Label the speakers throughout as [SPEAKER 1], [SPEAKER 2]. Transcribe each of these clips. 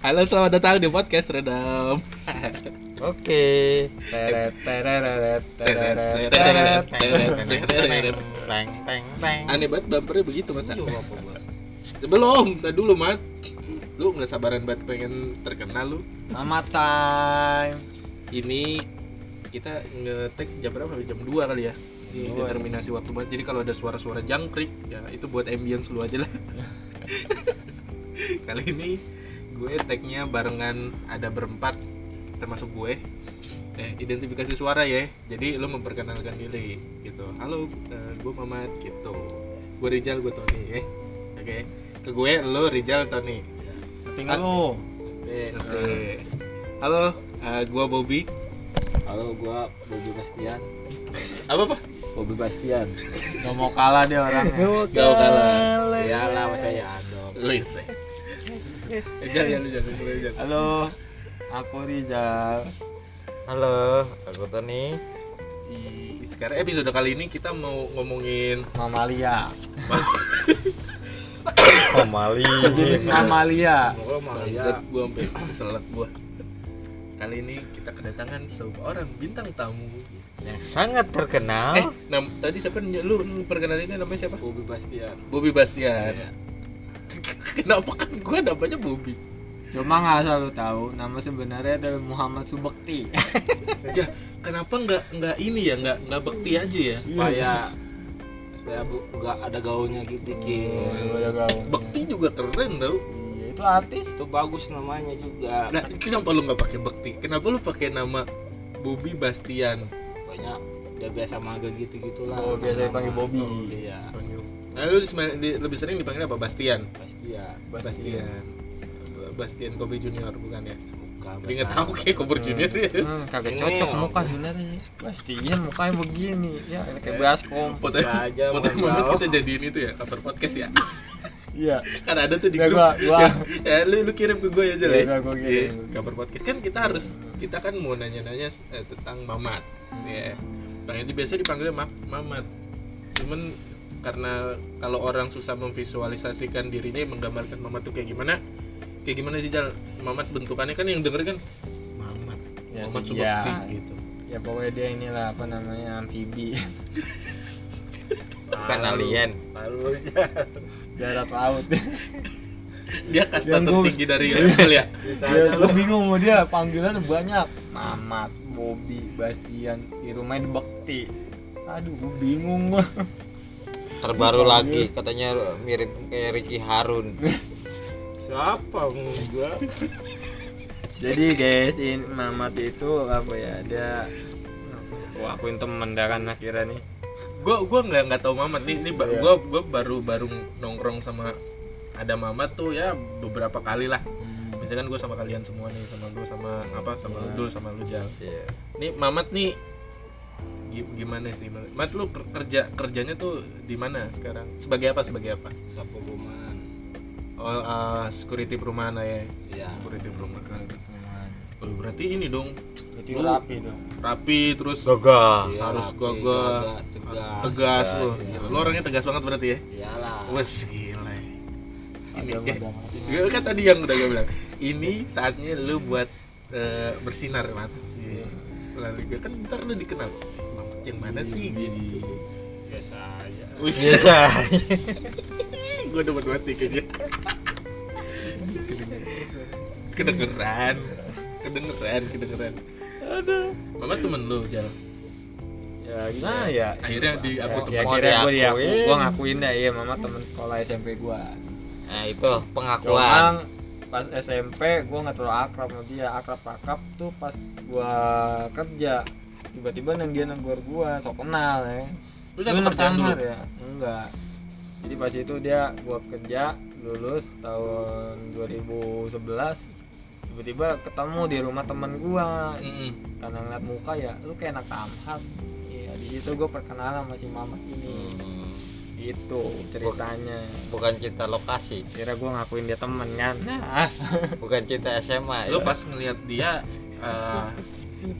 [SPEAKER 1] Halo, selamat datang di podcast Redam.
[SPEAKER 2] Oke.
[SPEAKER 1] Aneh banget bumpernya begitu masa? Belum, tadi dulu mat. Lu nggak sabaran banget pengen terkenal lu.
[SPEAKER 3] Mama time.
[SPEAKER 1] Ini kita ngetek jam berapa? Jam 2 kali ya. Ini determinasi waktu banget. Jadi kalau ada suara-suara jangkrik, ya itu buat ambience lu aja lah. kali ini gue tagnya barengan ada berempat termasuk gue. Eh identifikasi suara ya. Jadi lo memperkenalkan diri gitu. Halo eh, gue Mamat gitu. Gue Rizal gue Tony ya. Oke. Ke gue lo Rizal Tony.
[SPEAKER 3] Tinggal lu.
[SPEAKER 1] oke oke. Halo eh, gue Bobby.
[SPEAKER 4] Halo, gua Bobi Bastian.
[SPEAKER 1] apa apa?
[SPEAKER 4] Bobi Bastian.
[SPEAKER 3] Gak mau kalah dia orangnya.
[SPEAKER 1] Gak kalah.
[SPEAKER 4] Iyalah, masa ya dong.
[SPEAKER 1] Luis ya Rizal ya
[SPEAKER 3] Halo, aku Rizal.
[SPEAKER 2] Halo, aku Tony.
[SPEAKER 1] Di- sekarang episode kali ini kita mau ngomongin
[SPEAKER 3] Mamalia.
[SPEAKER 2] Komali.
[SPEAKER 3] Jenis mamalia.
[SPEAKER 1] Bangsat gua sampai keselak gua. Kali ini kita kedatangan seorang bintang tamu.
[SPEAKER 2] Yang sangat terkenal.
[SPEAKER 1] Eh, nam tadi siapa lu, lu perkenalinnya namanya siapa?
[SPEAKER 4] Bobi Bastian.
[SPEAKER 1] Bobby Bastian.
[SPEAKER 4] Iya.
[SPEAKER 1] Kenapa kan gua namanya Bobby?
[SPEAKER 3] Cuma nggak asal lu tahu, nama sebenarnya adalah Muhammad Subekti.
[SPEAKER 1] ya, kenapa nggak nggak ini ya, nggak nggak bekti aja ya?
[SPEAKER 4] Supaya supaya bu, nggak ada gaulnya gitu dikit.
[SPEAKER 1] Bekti juga keren tau.
[SPEAKER 3] Iya, itu artis.
[SPEAKER 4] Itu bagus namanya juga.
[SPEAKER 1] Nah, kenapa lu nggak pakai bekti? Kenapa lu pakai nama Bobby Bastian?
[SPEAKER 4] Banyak dia biasa manggil gitu-gitu lah.
[SPEAKER 3] Oh, biasa dipanggil Bobi.
[SPEAKER 4] Iya,
[SPEAKER 1] Nah, lu di- di- lebih sering dipanggil apa? Bastian.
[SPEAKER 4] Bastian.
[SPEAKER 1] Bastian. Bastian Kobe Junior bukan ya?
[SPEAKER 4] Bukan. Bahasa-
[SPEAKER 1] tahu kayak Kobe Junior ya.
[SPEAKER 3] Hmm, kagak
[SPEAKER 4] Ini
[SPEAKER 3] cocok muka sebenarnya. Pastinya mukanya begini. Ya, ini kayak baskom.
[SPEAKER 1] Foto
[SPEAKER 4] Bisa aja,
[SPEAKER 1] foto
[SPEAKER 4] mohon
[SPEAKER 1] mana
[SPEAKER 4] maaf.
[SPEAKER 1] kita jadiin itu ya cover podcast ya.
[SPEAKER 3] Iya.
[SPEAKER 1] Kan ada tuh di
[SPEAKER 3] Ya,
[SPEAKER 1] grup.
[SPEAKER 3] gua- gua.
[SPEAKER 1] ya, lu, lu kirim ke gue aja
[SPEAKER 3] Ya,
[SPEAKER 1] lah.
[SPEAKER 3] gua- gua kirim.
[SPEAKER 1] Iya, cover podcast kan kita harus kita kan mau nanya-nanya eh, tentang Mamat. Ya. Bang ini biasa dipanggilnya Ma- Mamat. Cuman karena kalau orang susah memvisualisasikan dirinya menggambarkan Mamat tuh kayak gimana? Kayak gimana sih Jal? Mamat bentukannya kan yang denger kan Mamat.
[SPEAKER 3] Ya,
[SPEAKER 1] Mamat Subakti
[SPEAKER 3] ya.
[SPEAKER 1] gitu.
[SPEAKER 3] Ya pokoknya dia inilah apa namanya amfibi.
[SPEAKER 2] Bukan alien.
[SPEAKER 4] Lalu
[SPEAKER 3] Darat laut.
[SPEAKER 1] Dia kasta
[SPEAKER 3] gua-
[SPEAKER 1] tertinggi dari level ya.
[SPEAKER 3] Dia lu. bingung sama dia panggilan banyak. Mamat, Bobby, Bastian, di rumahnya Bekti. Aduh, gue bingung gua.
[SPEAKER 2] Terbaru lagi katanya mirip kayak Ricky Harun.
[SPEAKER 4] Siapa enggak?
[SPEAKER 3] Jadi guys, ini Mamat itu apa ya? Dia gua akuin temen dah kan akhirnya nih.
[SPEAKER 1] gue gua nggak nggak tahu Mamat nih ini ba-
[SPEAKER 3] Iya.
[SPEAKER 1] gua gua baru baru nongkrong sama ada Mamat tuh ya beberapa kali lah misalkan gue sama kalian semua nih sama gue sama apa sama
[SPEAKER 3] Iya.
[SPEAKER 1] Dul sama lu Jal
[SPEAKER 2] Iya.
[SPEAKER 1] nih Mamat nih gimana sih Mat lu ker- kerja kerjanya tuh di mana sekarang sebagai apa sebagai apa
[SPEAKER 4] Sapu rumahan.
[SPEAKER 1] oh uh, security perumahan ya
[SPEAKER 4] Iya.
[SPEAKER 1] security perumahan oh, berarti ini dong
[SPEAKER 3] Itu rapi tuh.
[SPEAKER 1] rapi terus
[SPEAKER 2] Gagah.
[SPEAKER 4] Iya,
[SPEAKER 1] harus
[SPEAKER 4] rapi,
[SPEAKER 1] gagah,
[SPEAKER 4] tegas.
[SPEAKER 1] tegas
[SPEAKER 2] Iya,
[SPEAKER 1] lu
[SPEAKER 2] iya.
[SPEAKER 1] lu orangnya tegas banget berarti ya
[SPEAKER 4] Iyalah.
[SPEAKER 1] wes gila ya. ini eh,
[SPEAKER 3] ngerti.
[SPEAKER 1] Gue kan tadi yang udah gue bilang ini saatnya lu buat eh, bersinar mat Iya. lalu gue kan ntar lu dikenal yang mana sih? Gini
[SPEAKER 4] Biasa aja.
[SPEAKER 1] Wis,
[SPEAKER 2] Biasa.
[SPEAKER 1] gue udah banget nih kayaknya kedengeran. Kedengeran kedengeran. Ada mama temen lu jalan
[SPEAKER 3] Ya gimana ya?
[SPEAKER 1] akhirnya di aku
[SPEAKER 3] Ya,
[SPEAKER 1] temen
[SPEAKER 3] akhirnya gue diaku, gue ngakuin dah iya mama temen sekolah SMP gue
[SPEAKER 2] Nah, itu pengakuan.
[SPEAKER 3] Cuman pas SMP gue nggak terlalu akrab sama dia. Akrab akrab tuh pas gue kerja tiba-tiba nang dia negor gue sok kenal ya.
[SPEAKER 1] Lu
[SPEAKER 3] anak
[SPEAKER 1] kerjaan dulu?
[SPEAKER 3] ya? Enggak. Jadi pas itu dia gue kerja lulus tahun 2011 tiba-tiba ketemu di rumah teman gue
[SPEAKER 1] Mm-mm.
[SPEAKER 3] karena ngeliat muka ya lu kayak anak kamhat iya di situ gue perkenalan sama si Mamat ini.
[SPEAKER 2] Hmm,
[SPEAKER 3] itu ceritanya.
[SPEAKER 2] Bukan cinta lokasi,
[SPEAKER 3] kira gue ngakuin dia temen kan? Nah
[SPEAKER 2] bukan cinta SMA.
[SPEAKER 1] lu
[SPEAKER 2] ya.
[SPEAKER 1] pas ngeliat dia eh,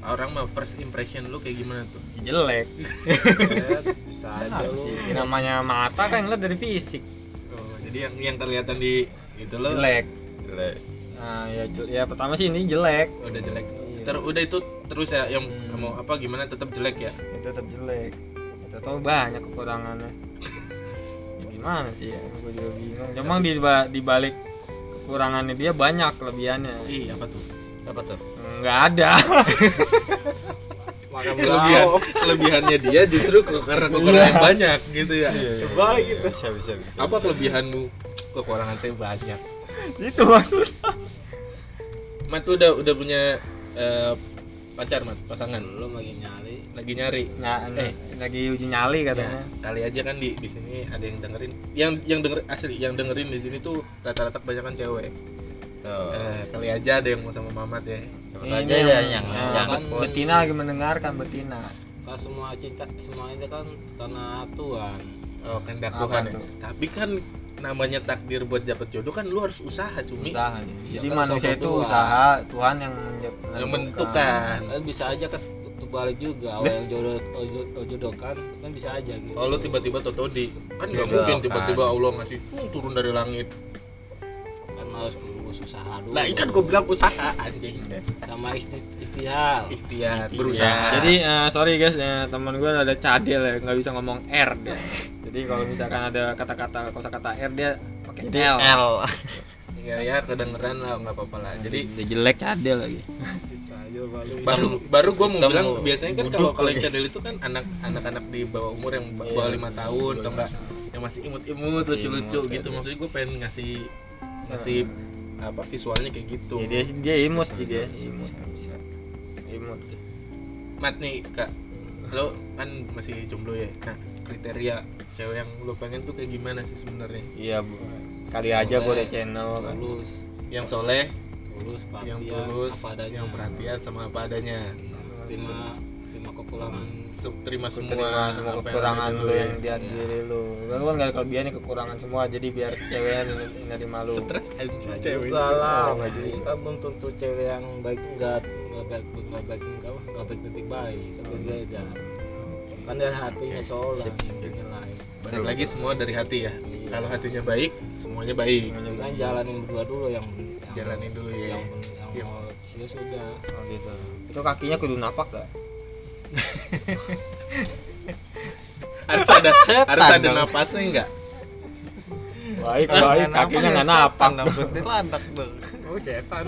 [SPEAKER 1] orang mah first impression lu kayak gimana tuh?
[SPEAKER 3] Jelek.
[SPEAKER 4] Bisa aja
[SPEAKER 3] Apa
[SPEAKER 4] lu.
[SPEAKER 3] sih? Ini namanya mata kan ngeliat dari fisik.
[SPEAKER 1] Oh, jadi yang yang kelihatan di itu lo
[SPEAKER 3] jelek.
[SPEAKER 2] Jelek.
[SPEAKER 3] nah ya ya pertama sih ini jelek.
[SPEAKER 1] Udah jelek.
[SPEAKER 3] Iya.
[SPEAKER 1] Ter, udah itu terus ya yang
[SPEAKER 3] Hmm.
[SPEAKER 1] mau apa gimana? Tetap jelek ya?
[SPEAKER 3] Itu tetap jelek. Kita tahu banyak kekurangannya. Ya gimana sih ya? Gue juga bingung. Emang di di balik kekurangannya dia banyak kelebihannya.
[SPEAKER 1] Ih apa tuh?
[SPEAKER 2] Apa tuh
[SPEAKER 3] nggak ada.
[SPEAKER 4] Makan
[SPEAKER 1] kelebihan kelebihannya dia justru karena kekurangan banyak gitu ya.
[SPEAKER 3] Balik gitu.
[SPEAKER 2] bisa bisa bisa.
[SPEAKER 1] Apa kelebihanmu? Kekurangan saya banyak.
[SPEAKER 3] Itu maksud.
[SPEAKER 1] Mat tuh udah udah punya eh, pacar mat? Pasangan?
[SPEAKER 4] Belum lagi nyari.
[SPEAKER 1] lagi nyari?
[SPEAKER 3] Nah,
[SPEAKER 1] Eh.
[SPEAKER 3] lagi uji nyali
[SPEAKER 1] Ya,
[SPEAKER 3] katanya.
[SPEAKER 1] kali aja kan di di sini ada yang dengerin. Yang yang denger asli yang dengerin di sini tuh rata-rata kebanyakan cewek
[SPEAKER 2] Tuh.
[SPEAKER 1] eh, kali aja ada yang mau sama mamat ya
[SPEAKER 2] Siapa aja ya yang
[SPEAKER 3] nah,
[SPEAKER 2] yang
[SPEAKER 3] kan betina lagi mendengarkan betina
[SPEAKER 4] Kan semua cinta semua itu kan karena Tuhan.
[SPEAKER 1] oh kehendak Tuhan ya.
[SPEAKER 3] tuh?
[SPEAKER 1] tapi kan namanya takdir buat dapat jodoh kan lu harus usaha cumi
[SPEAKER 3] usaha jadi
[SPEAKER 4] kan
[SPEAKER 3] manusia
[SPEAKER 4] usaha
[SPEAKER 3] itu
[SPEAKER 4] Tuhan.
[SPEAKER 3] usaha Tuhan yang
[SPEAKER 1] yang menentukan
[SPEAKER 4] Kan bisa aja kan balik juga awal yang jodoh jodoh, jodohkan kan bisa aja gitu.
[SPEAKER 1] kalau lu tiba-tiba toto di kan nggak
[SPEAKER 2] Jodoh
[SPEAKER 1] mungkin
[SPEAKER 2] kan.
[SPEAKER 1] tiba-tiba Allah ngasih "Hmm, turun dari langit
[SPEAKER 4] kan harus dulu.
[SPEAKER 1] nah ikan gue bilang usaha. Anjing
[SPEAKER 4] sama isti ikhtiar.
[SPEAKER 1] ikhtiar berusaha.
[SPEAKER 3] Jadi eh, sorry guys ya, teman gue ada cadel ya nggak bisa ngomong R dia. Jadi kalau misalkan ada kata-kata kosakata R dia pakai
[SPEAKER 2] jadi
[SPEAKER 3] L.
[SPEAKER 2] L.
[SPEAKER 1] Ya ya kedengeran lah nggak apa-apa lah. Jadi
[SPEAKER 3] dia jelek cadel lagi.
[SPEAKER 1] Baru baru gue mau bilang biasanya kan kalau kalau cadel itu kan anak anak-anak di bawah umur yang ba- bawah lima tahun atau enggak yang masih imut-imut lucu-lucu gitu. maksudnya gue pengen ngasih ngasih apa visualnya kayak gitu.
[SPEAKER 3] Ya, dia dia imut sih dia imut. imut
[SPEAKER 1] mat nih kak. Lo kan masih jomblo ya? Nah kriteria cewek yang lo pengen tuh kayak gimana sih sebenarnya?
[SPEAKER 3] Iya bu. Kali aja gue ada channel kan
[SPEAKER 4] Tulus,
[SPEAKER 1] yang soleh
[SPEAKER 4] tulus,
[SPEAKER 1] yang
[SPEAKER 4] perhatian,
[SPEAKER 1] tulus
[SPEAKER 4] apa adanya.
[SPEAKER 1] yang perhatian sama apa adanya
[SPEAKER 4] terima kekurangan
[SPEAKER 1] Se- terima semua
[SPEAKER 3] terima semua kekurangan lu
[SPEAKER 1] ya.
[SPEAKER 3] yang di diri lu. Lu kan gak ada kelebihannya kekurangan semua jadi biar ceweknya nerima lu.
[SPEAKER 1] Stres aja
[SPEAKER 4] Nggak
[SPEAKER 1] cewek.
[SPEAKER 4] juga lah
[SPEAKER 3] nggak juga.
[SPEAKER 4] kan belum tentu cewek yang baik enggak enggak baik enggak baik enggak enggak baik. Baik baik kan beda kan dari hatinya seolah
[SPEAKER 1] balik lagi semua dari hati ya. Kalau hatinya baik semuanya baik.
[SPEAKER 4] Kan jalanin berdua dulu yang yang-
[SPEAKER 1] jalanin dulu ya.
[SPEAKER 4] Yang yang
[SPEAKER 1] Yang-
[SPEAKER 4] mau sudah.
[SPEAKER 3] Itu kakinya kudu napak gak
[SPEAKER 1] harus ada harus ada napasnya enggak
[SPEAKER 3] baik baik. Kakinya
[SPEAKER 2] ya
[SPEAKER 3] nggak napak.
[SPEAKER 2] dong, berarti landak dong.
[SPEAKER 1] Oh setan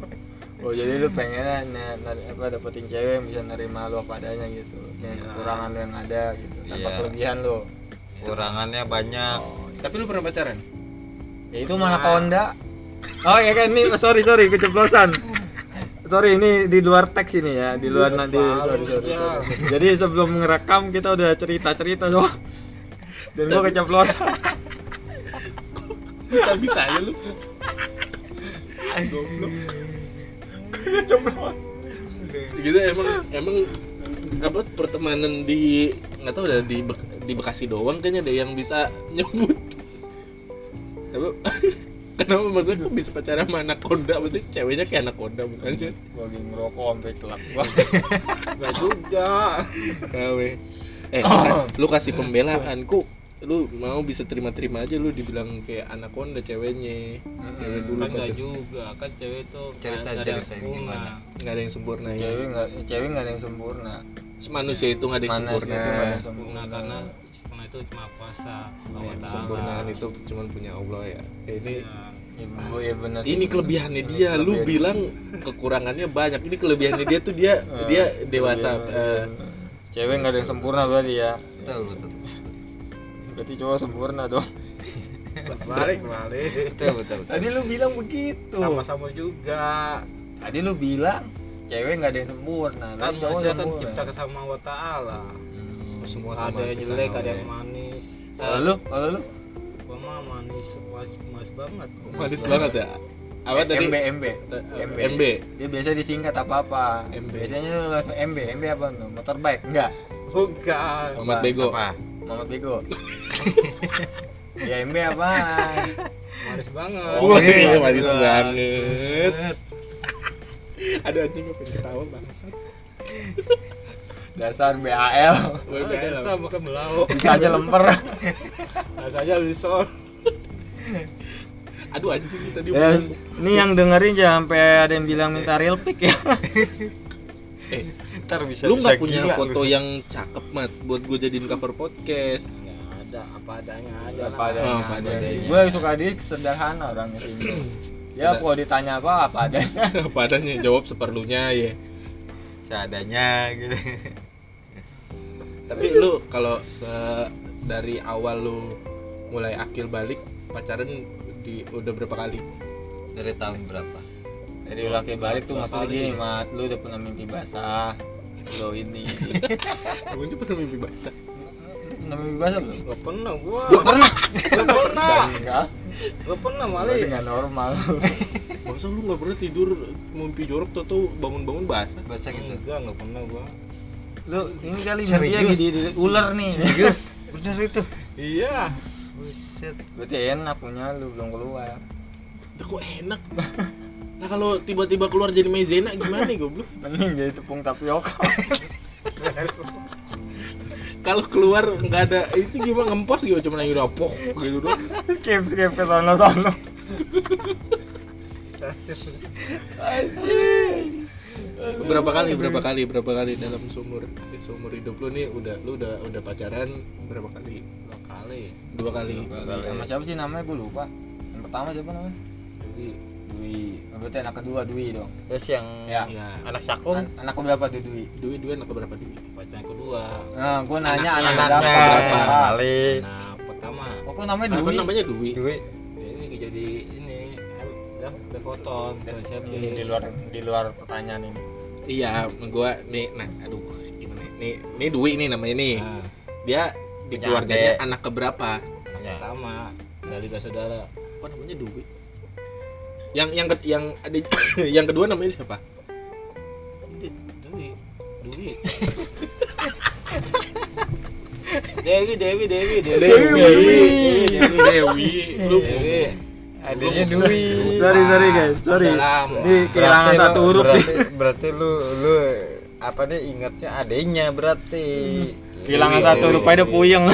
[SPEAKER 3] oh jadi lu pengennya ne- apa dapetin cewek yang bisa nerima lu apa adanya gitu. Yang kekurangan lu yang ada gitu. Tanpa
[SPEAKER 2] Iya.
[SPEAKER 3] kelebihan lu.
[SPEAKER 2] Kurangannya banyak.
[SPEAKER 1] Tapi lu pernah pacaran?
[SPEAKER 3] Ya itu malah konda oh ya kan? Ini sorry sorry. Keceplosan sorry ini di luar teks ini ya di luar nanti. Sorry, sorry, sorry. jadi sebelum ngerekam kita udah cerita cerita so dan gua keceplosan.
[SPEAKER 1] Bisa bisa aja lu. Goblok. Gitu emang emang apa pertemanan di nggak tahu udah di di Bekasi doang kayaknya ada yang bisa nyebut. Tapi kenapa? Maksudnya kok bisa pacaran sama anak konda maksudnya ceweknya kayak anak konda bukannya
[SPEAKER 3] lagi ngerokok sampai celak. Gua
[SPEAKER 4] enggak juga.
[SPEAKER 1] Kawe eh kan, lu kasih pembelaan kok lu mau bisa terima-terima aja lu dibilang kayak anak konda ceweknya. Cewek dulu
[SPEAKER 4] kan enggak
[SPEAKER 1] pacar-
[SPEAKER 4] juga. Kan cewek itu
[SPEAKER 2] Cerita
[SPEAKER 4] nggak ada yang sempurna.
[SPEAKER 1] nggak ada yang sempurna ya.
[SPEAKER 3] Cewek nggak cewek nggak ada yang sempurna.
[SPEAKER 1] Manusia itu nggak ada yang
[SPEAKER 3] Manusia
[SPEAKER 1] sempurna.
[SPEAKER 3] itu nggak ada yang
[SPEAKER 4] sempurna. karena sempurna itu cuma kuasa Allah
[SPEAKER 1] Ya,
[SPEAKER 4] Ta'ala.
[SPEAKER 1] kesempurnaan itu cuma punya Allah ya. Eh, ini
[SPEAKER 4] Ya,
[SPEAKER 3] ya, ya bener sih.
[SPEAKER 1] ini kelebihannya dia. Lu bilang kekurangannya banyak. Ini kelebihannya dia tuh dia dia dewasa eh,
[SPEAKER 3] cewek nggak ada yang sempurna berarti ya?
[SPEAKER 2] Betul betul.
[SPEAKER 3] Berarti cowok sempurna dong.
[SPEAKER 4] Balik balik.
[SPEAKER 2] Betul betul, betul.
[SPEAKER 3] tadi lu bilang begitu.
[SPEAKER 4] Sama-sama juga.
[SPEAKER 3] Tadi lu bilang cewek nggak ada yang sempurna.
[SPEAKER 4] Kan manusia kan diciptakan sama Allah Ta'ala
[SPEAKER 2] Hmm.
[SPEAKER 1] Semua sama
[SPEAKER 4] ada yang jelek ada yang manis.
[SPEAKER 3] Kalau lu kalau lu?
[SPEAKER 4] Gua mah manis manis, manis banget.
[SPEAKER 1] Manis banget ya? Apa tadi?
[SPEAKER 3] MB MB
[SPEAKER 1] MB,
[SPEAKER 3] MB. dia biasa disingkat apa apa
[SPEAKER 1] MB.
[SPEAKER 3] biasanya lu langsung MB MB apa tuh motorbike? Enggak.
[SPEAKER 4] Bukan
[SPEAKER 1] Muhammad Bego.
[SPEAKER 2] Apa?
[SPEAKER 3] Muhammad Bego. Ya MB apa
[SPEAKER 4] manis banget.
[SPEAKER 1] Oh,
[SPEAKER 2] iya,
[SPEAKER 1] iya, manis
[SPEAKER 2] manis
[SPEAKER 1] banget. Aduh anjing gue pengen ketawa bangsat.
[SPEAKER 3] Dasar BAL
[SPEAKER 4] Oh, biasa makan belau
[SPEAKER 3] bisa aja lemper
[SPEAKER 4] aja lisol
[SPEAKER 1] aduh anjing tadi
[SPEAKER 3] Ya, ini yang dengerin jangan sampai ada yang bilang minta real pic ya.
[SPEAKER 1] eh
[SPEAKER 2] ntar bisa
[SPEAKER 1] lu nggak punya
[SPEAKER 2] gila
[SPEAKER 1] foto
[SPEAKER 2] lu.
[SPEAKER 1] yang cakep mat buat gue jadiin cover podcast
[SPEAKER 4] nggak ada apa adanya aja
[SPEAKER 3] Apa
[SPEAKER 4] lah.
[SPEAKER 3] adanya.
[SPEAKER 1] Oh, apa adanya.
[SPEAKER 3] Gue suka dia sederhana orangnya sih. Ya kalau ditanya apa apa adanya.
[SPEAKER 1] apa adanya jawab seperlunya ya
[SPEAKER 2] seadanya gitu
[SPEAKER 1] tapi lu kalau se- dari awal lu mulai akil balik pacaran di udah berapa kali
[SPEAKER 2] dari tahun berapa
[SPEAKER 3] Jadi laki balik tuh maksudnya gini, Mat, lu udah pernah mimpi basah. Lo ini.
[SPEAKER 1] Kamu ini pernah mimpi basah
[SPEAKER 3] Lu pernah mimpi basah belum?
[SPEAKER 4] nggak pernah gua
[SPEAKER 3] Gua pernah.
[SPEAKER 4] nggak pernah
[SPEAKER 3] Enggak.
[SPEAKER 4] nggak pernah malah
[SPEAKER 3] nggak normal.
[SPEAKER 1] masa lu nggak pernah tidur mimpi jorok tau tau bangun-bangun basah
[SPEAKER 2] bahasa gitu
[SPEAKER 4] enggak nggak pernah gua
[SPEAKER 3] Lu ini kali
[SPEAKER 2] Serius?
[SPEAKER 3] mimpi lagi di, di ular nih.
[SPEAKER 2] serius bener itu
[SPEAKER 4] iya
[SPEAKER 2] buset
[SPEAKER 3] Berarti enak punya lu belum keluar.
[SPEAKER 1] Udah kok enak nah kalau tiba-tiba keluar jadi maizena gimana nih goblok
[SPEAKER 3] Mending jadi tepung tapioka.
[SPEAKER 1] kalau keluar nggak ada itu gimana ngempos gitu cuma lagi rapok gitu doang
[SPEAKER 3] skip skip ke sono sono.
[SPEAKER 1] Berapa kali berapa kali berapa kali dalam seumur seumur hidup lu nih udah lu udah udah pacaran berapa kali
[SPEAKER 4] dua kali
[SPEAKER 1] dua kali
[SPEAKER 3] Sama siapa sih namanya gue lupa. Yang pertama siapa namanya?
[SPEAKER 4] jadi
[SPEAKER 3] Dwi. Berarti anak kedua Dwi dong.
[SPEAKER 2] terus yang
[SPEAKER 3] Ya.
[SPEAKER 1] ya
[SPEAKER 2] anak cakung
[SPEAKER 3] An- anak berapa tuh Dwi?
[SPEAKER 1] dua dua anak berapa dua
[SPEAKER 4] pacar kedua
[SPEAKER 3] Nah, gue nanya
[SPEAKER 1] Anaknya,
[SPEAKER 3] anak
[SPEAKER 2] anaknya
[SPEAKER 3] berapa?
[SPEAKER 2] kali
[SPEAKER 4] nah pertama
[SPEAKER 3] Oh, kok namanya
[SPEAKER 1] apa
[SPEAKER 3] Dwi?
[SPEAKER 1] namanya Dwi
[SPEAKER 4] ini ya
[SPEAKER 3] Ini di luar di luar pertanyaan ini.
[SPEAKER 1] iya gua nih nah aduh gimana nih nih Dwi nih namanya nih.
[SPEAKER 4] Nah
[SPEAKER 1] dia di
[SPEAKER 2] Punya
[SPEAKER 1] keluarganya
[SPEAKER 2] adek.
[SPEAKER 1] anak keberapa?
[SPEAKER 4] Anak
[SPEAKER 2] Ya.
[SPEAKER 4] pertama dari saudara.
[SPEAKER 1] Apa namanya Dwi? Yang yang ke- yang ada yang kedua namanya siapa?
[SPEAKER 4] Dewi Dewi Dewi. Dewi. Dewi Dewi
[SPEAKER 1] Dewi. Dewi. Lu
[SPEAKER 4] Dewi
[SPEAKER 2] adanya duit.
[SPEAKER 3] Sorry, sorry guys, sorry. Ini kehilangan
[SPEAKER 2] Berarti
[SPEAKER 3] satu huruf nih.
[SPEAKER 2] berarti, berarti lu lu apa deh ingatnya adenya berarti.
[SPEAKER 3] Kehilangan
[SPEAKER 1] Dewi,
[SPEAKER 3] satu huruf aja udah
[SPEAKER 1] Dewi.
[SPEAKER 3] puyeng.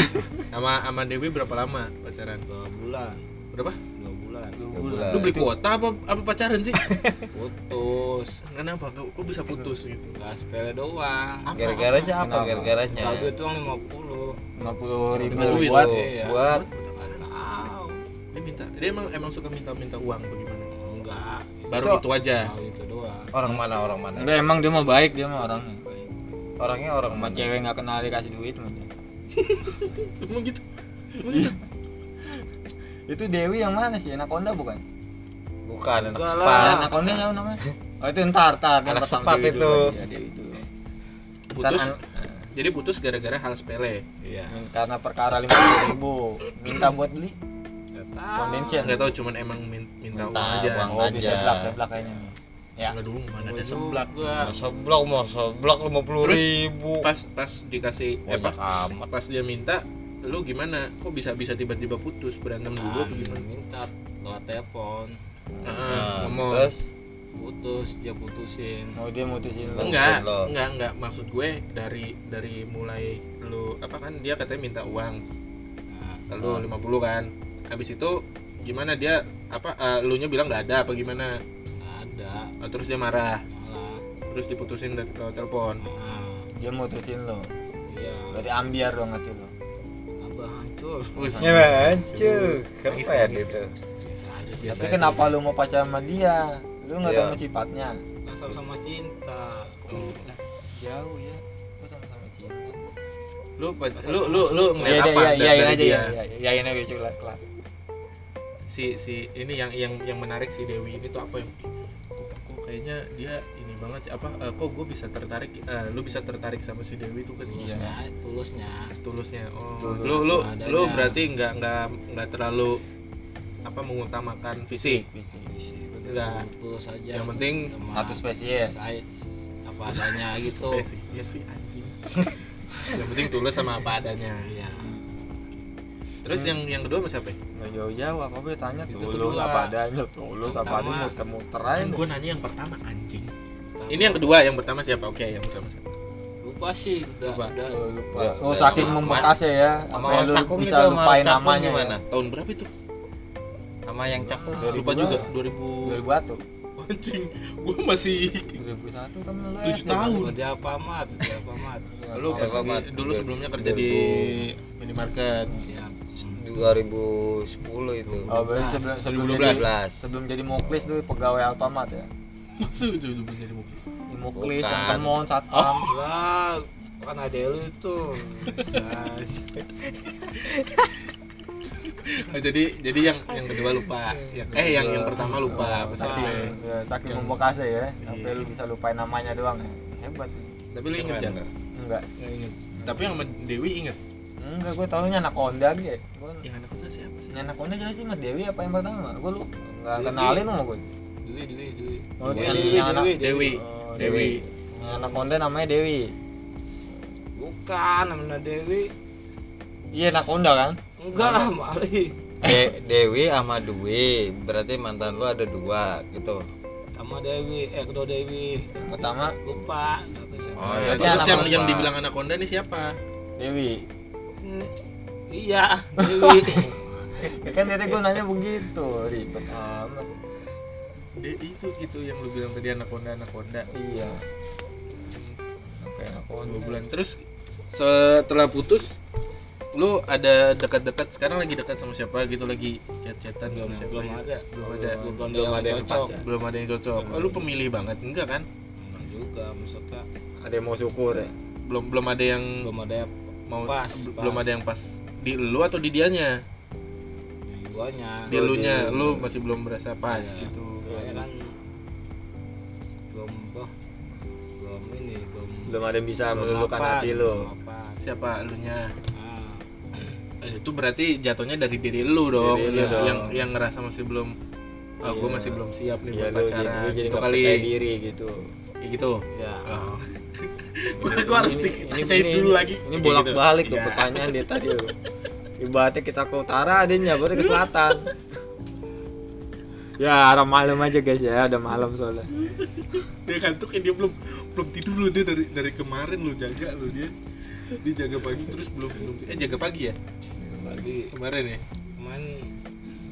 [SPEAKER 1] sama sama Dewi berapa lama pacaran?
[SPEAKER 4] Dua bulan.
[SPEAKER 1] Berapa?
[SPEAKER 4] Dua bulan.
[SPEAKER 2] Bulan.
[SPEAKER 1] lu beli kuota apa apa pacaran sih?
[SPEAKER 4] Putus.
[SPEAKER 1] Kenapa? Kok kok bisa putus gitu?
[SPEAKER 4] Nggak sepele doang.
[SPEAKER 1] Apa?
[SPEAKER 2] gara-garanya apa? Gara-garanya.
[SPEAKER 4] Kalau duit uang lima puluh.
[SPEAKER 3] Lima puluh ribu buat.
[SPEAKER 4] Iya.
[SPEAKER 2] buat
[SPEAKER 1] dia minta dia emang emang suka minta minta uang bagaimana?
[SPEAKER 4] Enggak.
[SPEAKER 1] Baru
[SPEAKER 3] Itu-
[SPEAKER 1] itu aja.
[SPEAKER 4] Tahu itu doang.
[SPEAKER 2] Orang mana orang mana?
[SPEAKER 3] Enggak emang dia mau baik dia mah orangnya
[SPEAKER 2] orangnya orang
[SPEAKER 3] sama
[SPEAKER 2] mana?
[SPEAKER 3] cewek nggak kenal dikasih duit mah dia.
[SPEAKER 1] emang gitu? Emang gitu?
[SPEAKER 3] itu Dewi yang mana sih? Anaconda bukan?
[SPEAKER 2] Bukan anak sepat.
[SPEAKER 3] anaconda siapa namanya? Oh itu ntar ntar yang
[SPEAKER 2] Anak sepat itu.
[SPEAKER 3] dulu, ya, Dewi itu.
[SPEAKER 1] Putus.
[SPEAKER 3] An-
[SPEAKER 1] jadi putus gara-gara hal sepele.
[SPEAKER 4] Iya.
[SPEAKER 3] Karena perkara lima puluh ribu. Minta buat beli
[SPEAKER 4] nggak tahu.
[SPEAKER 3] Foundation.
[SPEAKER 1] nggak tahu cuman emang min- minta uang
[SPEAKER 2] Minta
[SPEAKER 1] aja.
[SPEAKER 2] uang.
[SPEAKER 3] oh bisa
[SPEAKER 2] aja.
[SPEAKER 3] seblak seblak kayaknya nih. Ya.
[SPEAKER 1] Nggak dulu mana ada
[SPEAKER 4] Gua
[SPEAKER 1] seblak.
[SPEAKER 4] Juga.
[SPEAKER 2] seblok mau seblok lima puluh
[SPEAKER 1] Terus,
[SPEAKER 2] ribu
[SPEAKER 1] pas pas dikasih eh,
[SPEAKER 2] banyak
[SPEAKER 1] pas,
[SPEAKER 2] amat.
[SPEAKER 1] pas dia minta lu gimana? Kok bisa bisa tiba-tiba putus? Berantem dulu apa
[SPEAKER 4] Kan
[SPEAKER 1] gimana?
[SPEAKER 4] minta lewat telepon.
[SPEAKER 1] Ah,
[SPEAKER 2] Nah,
[SPEAKER 1] ngomong
[SPEAKER 2] terus?
[SPEAKER 4] Putus dia putusin.
[SPEAKER 3] Mau dia mutusin lo
[SPEAKER 1] enggak
[SPEAKER 2] lo.
[SPEAKER 1] enggak enggak. Maksud gue dari dari mulai lu apa kan dia katanya minta uang.
[SPEAKER 4] Nah,
[SPEAKER 1] lu 50 kan habis itu gimana dia apa eh, lu nya bilang nggak ada apa gimana
[SPEAKER 4] nggak ada
[SPEAKER 1] Oh, terus dia marah
[SPEAKER 4] malah
[SPEAKER 1] terus diputusin dari lewat telepon
[SPEAKER 4] nah,
[SPEAKER 3] dia mutusin lo
[SPEAKER 4] iya
[SPEAKER 3] berarti ambiar dong hati lo
[SPEAKER 4] abah hancur
[SPEAKER 1] Wis.
[SPEAKER 2] ya hancur keren
[SPEAKER 1] Nangis, nangis.
[SPEAKER 2] itu
[SPEAKER 3] tapi kenapa lu mau pacaran sama dia lu nggak
[SPEAKER 2] Iya.
[SPEAKER 3] tahu sifatnya
[SPEAKER 4] Kan sama-sama cinta
[SPEAKER 1] Oh.
[SPEAKER 3] jauh ya sama-sama cinta
[SPEAKER 1] lu lu lu lu ngeliat
[SPEAKER 3] iya
[SPEAKER 1] apa
[SPEAKER 3] iya
[SPEAKER 1] dari-
[SPEAKER 3] iya iya
[SPEAKER 1] dari
[SPEAKER 3] aja
[SPEAKER 1] dia
[SPEAKER 3] ya iya iya ini aja kelar kelar
[SPEAKER 1] si si ini yang yang yang menarik si Dewi ini tuh apa yang kok kayaknya dia ini banget apa eh, kok gue bisa tertarik eh, lu bisa tertarik sama si Dewi tuh kan
[SPEAKER 3] Iya.
[SPEAKER 4] tulusnya tulusnya
[SPEAKER 1] tulusnya oh
[SPEAKER 3] Tulus.
[SPEAKER 1] lu lu
[SPEAKER 4] Adanya.
[SPEAKER 1] lu berarti nggak nggak nggak terlalu apa mengutamakan fisik Enggak.
[SPEAKER 4] tulus aja
[SPEAKER 1] Yang penting
[SPEAKER 3] satu spesies
[SPEAKER 4] apa adanya gitu.
[SPEAKER 1] Iya sih anjing yang penting tulus sama apa adanya
[SPEAKER 4] iya
[SPEAKER 1] terus yang yang kedua sama siapa ya?
[SPEAKER 3] nggak jauh jauh apa boleh tanya
[SPEAKER 1] Itu
[SPEAKER 3] tulus apa adanya tulus apa adanya muter muter aja
[SPEAKER 1] gue nanya yang pertama anjing. Ini yang kedua yang pertama siapa? Oke yang pertama siapa?
[SPEAKER 4] Lupa sih udah
[SPEAKER 1] Lupa.
[SPEAKER 4] udah.
[SPEAKER 3] Oh, lupa.
[SPEAKER 2] Ya,
[SPEAKER 3] Oh,
[SPEAKER 2] udah.
[SPEAKER 3] saking
[SPEAKER 2] Sama-
[SPEAKER 3] membekas ya
[SPEAKER 2] sama orang
[SPEAKER 3] lu
[SPEAKER 2] cakung
[SPEAKER 3] bisa
[SPEAKER 2] itu sama
[SPEAKER 3] lupain
[SPEAKER 2] cakung
[SPEAKER 3] namanya.
[SPEAKER 2] gimana?
[SPEAKER 1] Tahun berapa itu?
[SPEAKER 2] Sama yang cakep
[SPEAKER 1] Ah, lupa juga 2000
[SPEAKER 3] 2001
[SPEAKER 1] anjing gua masih
[SPEAKER 3] 2001 kan lu
[SPEAKER 1] Tujuh tahun.
[SPEAKER 4] kerja apa mat? Kerja apa mat?
[SPEAKER 1] Lu
[SPEAKER 2] Ya,
[SPEAKER 1] dulu sebelumnya kerja di minimarket.
[SPEAKER 4] ya
[SPEAKER 2] 2010 itu
[SPEAKER 3] Oh, berarti sebelum sebelum
[SPEAKER 1] 2012.
[SPEAKER 3] jadi
[SPEAKER 2] 2012
[SPEAKER 3] sebelum jadi muklis tuh pegawai Alfamart ya.
[SPEAKER 1] masuk itu dulu jadi mobil
[SPEAKER 3] Di muklis,
[SPEAKER 2] Bukan.
[SPEAKER 3] yang temon, satpam.
[SPEAKER 4] lah kan ada lu itu.
[SPEAKER 1] Oh, jadi jadi yang yang kedua lupa yang, eh yang yang pertama lupa
[SPEAKER 3] Oh,
[SPEAKER 1] pas
[SPEAKER 3] saking,
[SPEAKER 1] SD.
[SPEAKER 3] ya, saking membekasnya ya, sampai lu bisa lupain namanya doang ya. Hebat.
[SPEAKER 1] tapi lu inget jangan
[SPEAKER 3] Enggak.
[SPEAKER 1] Nggak inget tapi yang sama Dewi inget
[SPEAKER 3] Enggak, gue taunya anak Honda gitu. Gue
[SPEAKER 1] yang anak kita siapa sih
[SPEAKER 3] anak Honda jelas sih Mas Dewi apa yang pertama? Gue lu enggak
[SPEAKER 1] Dewi.
[SPEAKER 3] kenalin sama gue.
[SPEAKER 1] Dewi Dewi Dewi
[SPEAKER 3] Oh,
[SPEAKER 2] Dewi, Dewi,
[SPEAKER 3] yang anak
[SPEAKER 1] Dewi Dewi
[SPEAKER 3] Oh,
[SPEAKER 1] Dewi
[SPEAKER 3] Yang anak Honda namanya Dewi.
[SPEAKER 4] bukan namanya Dewi
[SPEAKER 3] Iya, anak Honda kan?
[SPEAKER 4] enggak lah mali
[SPEAKER 2] De- Dewi sama Dwi berarti mantan lu ada dua gitu
[SPEAKER 4] sama Dewi eh kedua Dewi
[SPEAKER 3] Yang pertama
[SPEAKER 4] lupa?
[SPEAKER 2] Oh, iya.
[SPEAKER 3] Berarti
[SPEAKER 1] terus yang yang dibilang anak Honda ini siapa
[SPEAKER 3] Dewi.
[SPEAKER 4] Iya Dewi.
[SPEAKER 3] Ya kan tadi gue nanya begitu, ribet amat.
[SPEAKER 1] De, itu itu yang lu bilang tadi anak Honda anak Honda.
[SPEAKER 3] Iya. Sampai anak
[SPEAKER 1] dua
[SPEAKER 3] Honda.
[SPEAKER 1] bulan. Terus setelah putus lu ada dekat-dekat sekarang lagi dekat sama siapa gitu? Lagi chat-chatan
[SPEAKER 4] belum
[SPEAKER 1] sama siapa
[SPEAKER 4] belum
[SPEAKER 1] gitu?
[SPEAKER 4] ada.
[SPEAKER 1] Belum ada.
[SPEAKER 4] belum,
[SPEAKER 3] belum ada yang pas. ya?
[SPEAKER 1] belum ada yang cocok. Oh, lu pemilih banget? Enggak kan?
[SPEAKER 4] Enggak juga maksudnya.
[SPEAKER 3] Ada yang mau syukur ya?
[SPEAKER 1] belum belum ada yang
[SPEAKER 4] belum ada yang
[SPEAKER 1] mau
[SPEAKER 4] Pas,
[SPEAKER 1] bel-
[SPEAKER 4] pas.
[SPEAKER 1] belum ada yang pas di lu atau di dianya
[SPEAKER 4] di guanya
[SPEAKER 1] di
[SPEAKER 3] Oh,
[SPEAKER 1] elunya
[SPEAKER 3] di-
[SPEAKER 1] lu masih belum berasa pas
[SPEAKER 4] Iya.
[SPEAKER 1] gitu
[SPEAKER 4] Soalnya kan belum apa belum ini belum
[SPEAKER 3] Belum ada yang bisa
[SPEAKER 4] belum
[SPEAKER 3] meluluhkan
[SPEAKER 4] apa,
[SPEAKER 3] hati
[SPEAKER 4] belum apa.
[SPEAKER 1] siapa elunya
[SPEAKER 4] Ah,
[SPEAKER 1] Eh, itu berarti jatuhnya dari diri lu dong
[SPEAKER 3] Diri lu
[SPEAKER 1] yang,
[SPEAKER 3] dong.
[SPEAKER 1] yang yang ngerasa masih belum ah gue
[SPEAKER 3] Iya.
[SPEAKER 1] masih belum siap nih
[SPEAKER 3] Iya
[SPEAKER 1] buat
[SPEAKER 3] lu jadi,
[SPEAKER 1] pacaran
[SPEAKER 3] lu jadi
[SPEAKER 1] gitu kali
[SPEAKER 3] percaya diri gitu.
[SPEAKER 1] Kayak gitu
[SPEAKER 4] ya
[SPEAKER 1] Oh. gue harus ditanyain dulu lagi.
[SPEAKER 3] Ini bolak balik tuh
[SPEAKER 1] Iya.
[SPEAKER 3] pertanyaan dia tadi. Lo. Ibaratnya kita ke utara, dia nyabarnya ke selatan. ya arah malam aja guys ya, udah malam soalnya.
[SPEAKER 1] dia kantuk ya dia belum belum tidur lu dia dari dari kemarin lu jaga lu dia. Dia jaga pagi terus belum belum eh jaga pagi ya?
[SPEAKER 4] Pagi.
[SPEAKER 1] Kemarin ya?
[SPEAKER 4] Kemarin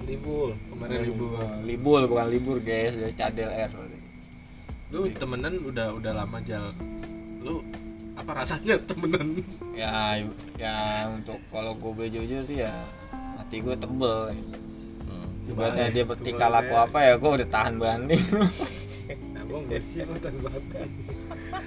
[SPEAKER 4] libur.
[SPEAKER 1] Kemarin libur.
[SPEAKER 3] Libur bukan libur guys, dari cadel air.
[SPEAKER 1] lu temenan udah udah lama jal lu apa rasanya temenan?
[SPEAKER 3] Ya, ya untuk kalau gue boleh jujur sih ya hati gue tebel. Ibaratnya dia bertingkah laku apa ya, gue udah tahan banding.
[SPEAKER 4] abang bersih makan bakat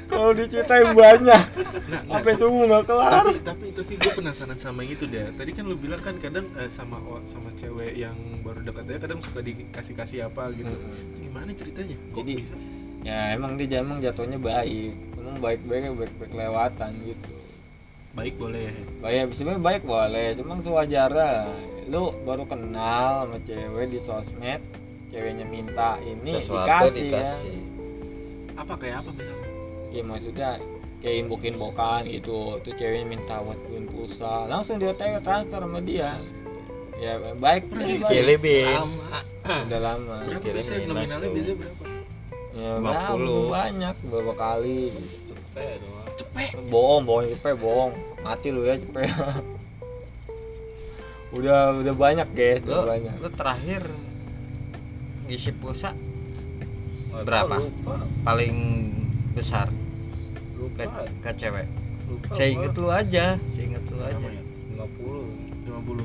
[SPEAKER 3] kalau diceritain banyak,
[SPEAKER 1] nah, nah,
[SPEAKER 3] sampai subuh nggak kelar.
[SPEAKER 1] tapi tapi tapi gue penasaran sama itu dia. Tadi kan lu bilang kan kadang eh, sama sama cewek yang baru dekat aja kadang suka dikasih kasih apa gitu. Gimana ceritanya? Kok
[SPEAKER 3] Jadi-
[SPEAKER 1] bisa?
[SPEAKER 3] Ya emang dia emang jatuhnya baik, emang baik-baiknya baik-baik lewatan gitu.
[SPEAKER 1] baik boleh
[SPEAKER 3] Baik, sebenarnya baik boleh, cuma sewajarnya lu baru kenal sama cewek di sosmed, ceweknya minta ini
[SPEAKER 2] sesuatu
[SPEAKER 3] dikasih,
[SPEAKER 2] dikasih,
[SPEAKER 3] ya.
[SPEAKER 1] apa kayak apa misalnya
[SPEAKER 3] Ya maksudnya kayak inbok-inbokan gitu, tuh ceweknya minta buat pulsa, langsung dia tanya transfer sama dia. Ya baik, baik, baik.
[SPEAKER 2] kirimin
[SPEAKER 4] lama
[SPEAKER 3] udah lama.
[SPEAKER 1] berapa
[SPEAKER 2] Kirain
[SPEAKER 1] biasanya
[SPEAKER 2] ini
[SPEAKER 1] nominalnya biasanya berapa
[SPEAKER 3] Ya
[SPEAKER 2] 50.
[SPEAKER 3] berapa, belum banyak, beberapa kali. Gitu.
[SPEAKER 4] Cepet doang.
[SPEAKER 1] Cepet.
[SPEAKER 3] Bohong bohong cepet bohong. Mati lu ya cepet. Udah udah banyak guys
[SPEAKER 2] lu,
[SPEAKER 3] udah banyak.
[SPEAKER 2] lu terakhir ngisi pulsa Berapa?
[SPEAKER 4] lupa.
[SPEAKER 2] Paling besar?
[SPEAKER 4] Lupa.
[SPEAKER 2] ke, ke cewek?
[SPEAKER 4] Lupa
[SPEAKER 2] saya inget lu aja saya inget lu aja.
[SPEAKER 1] ya?
[SPEAKER 4] 50
[SPEAKER 1] 50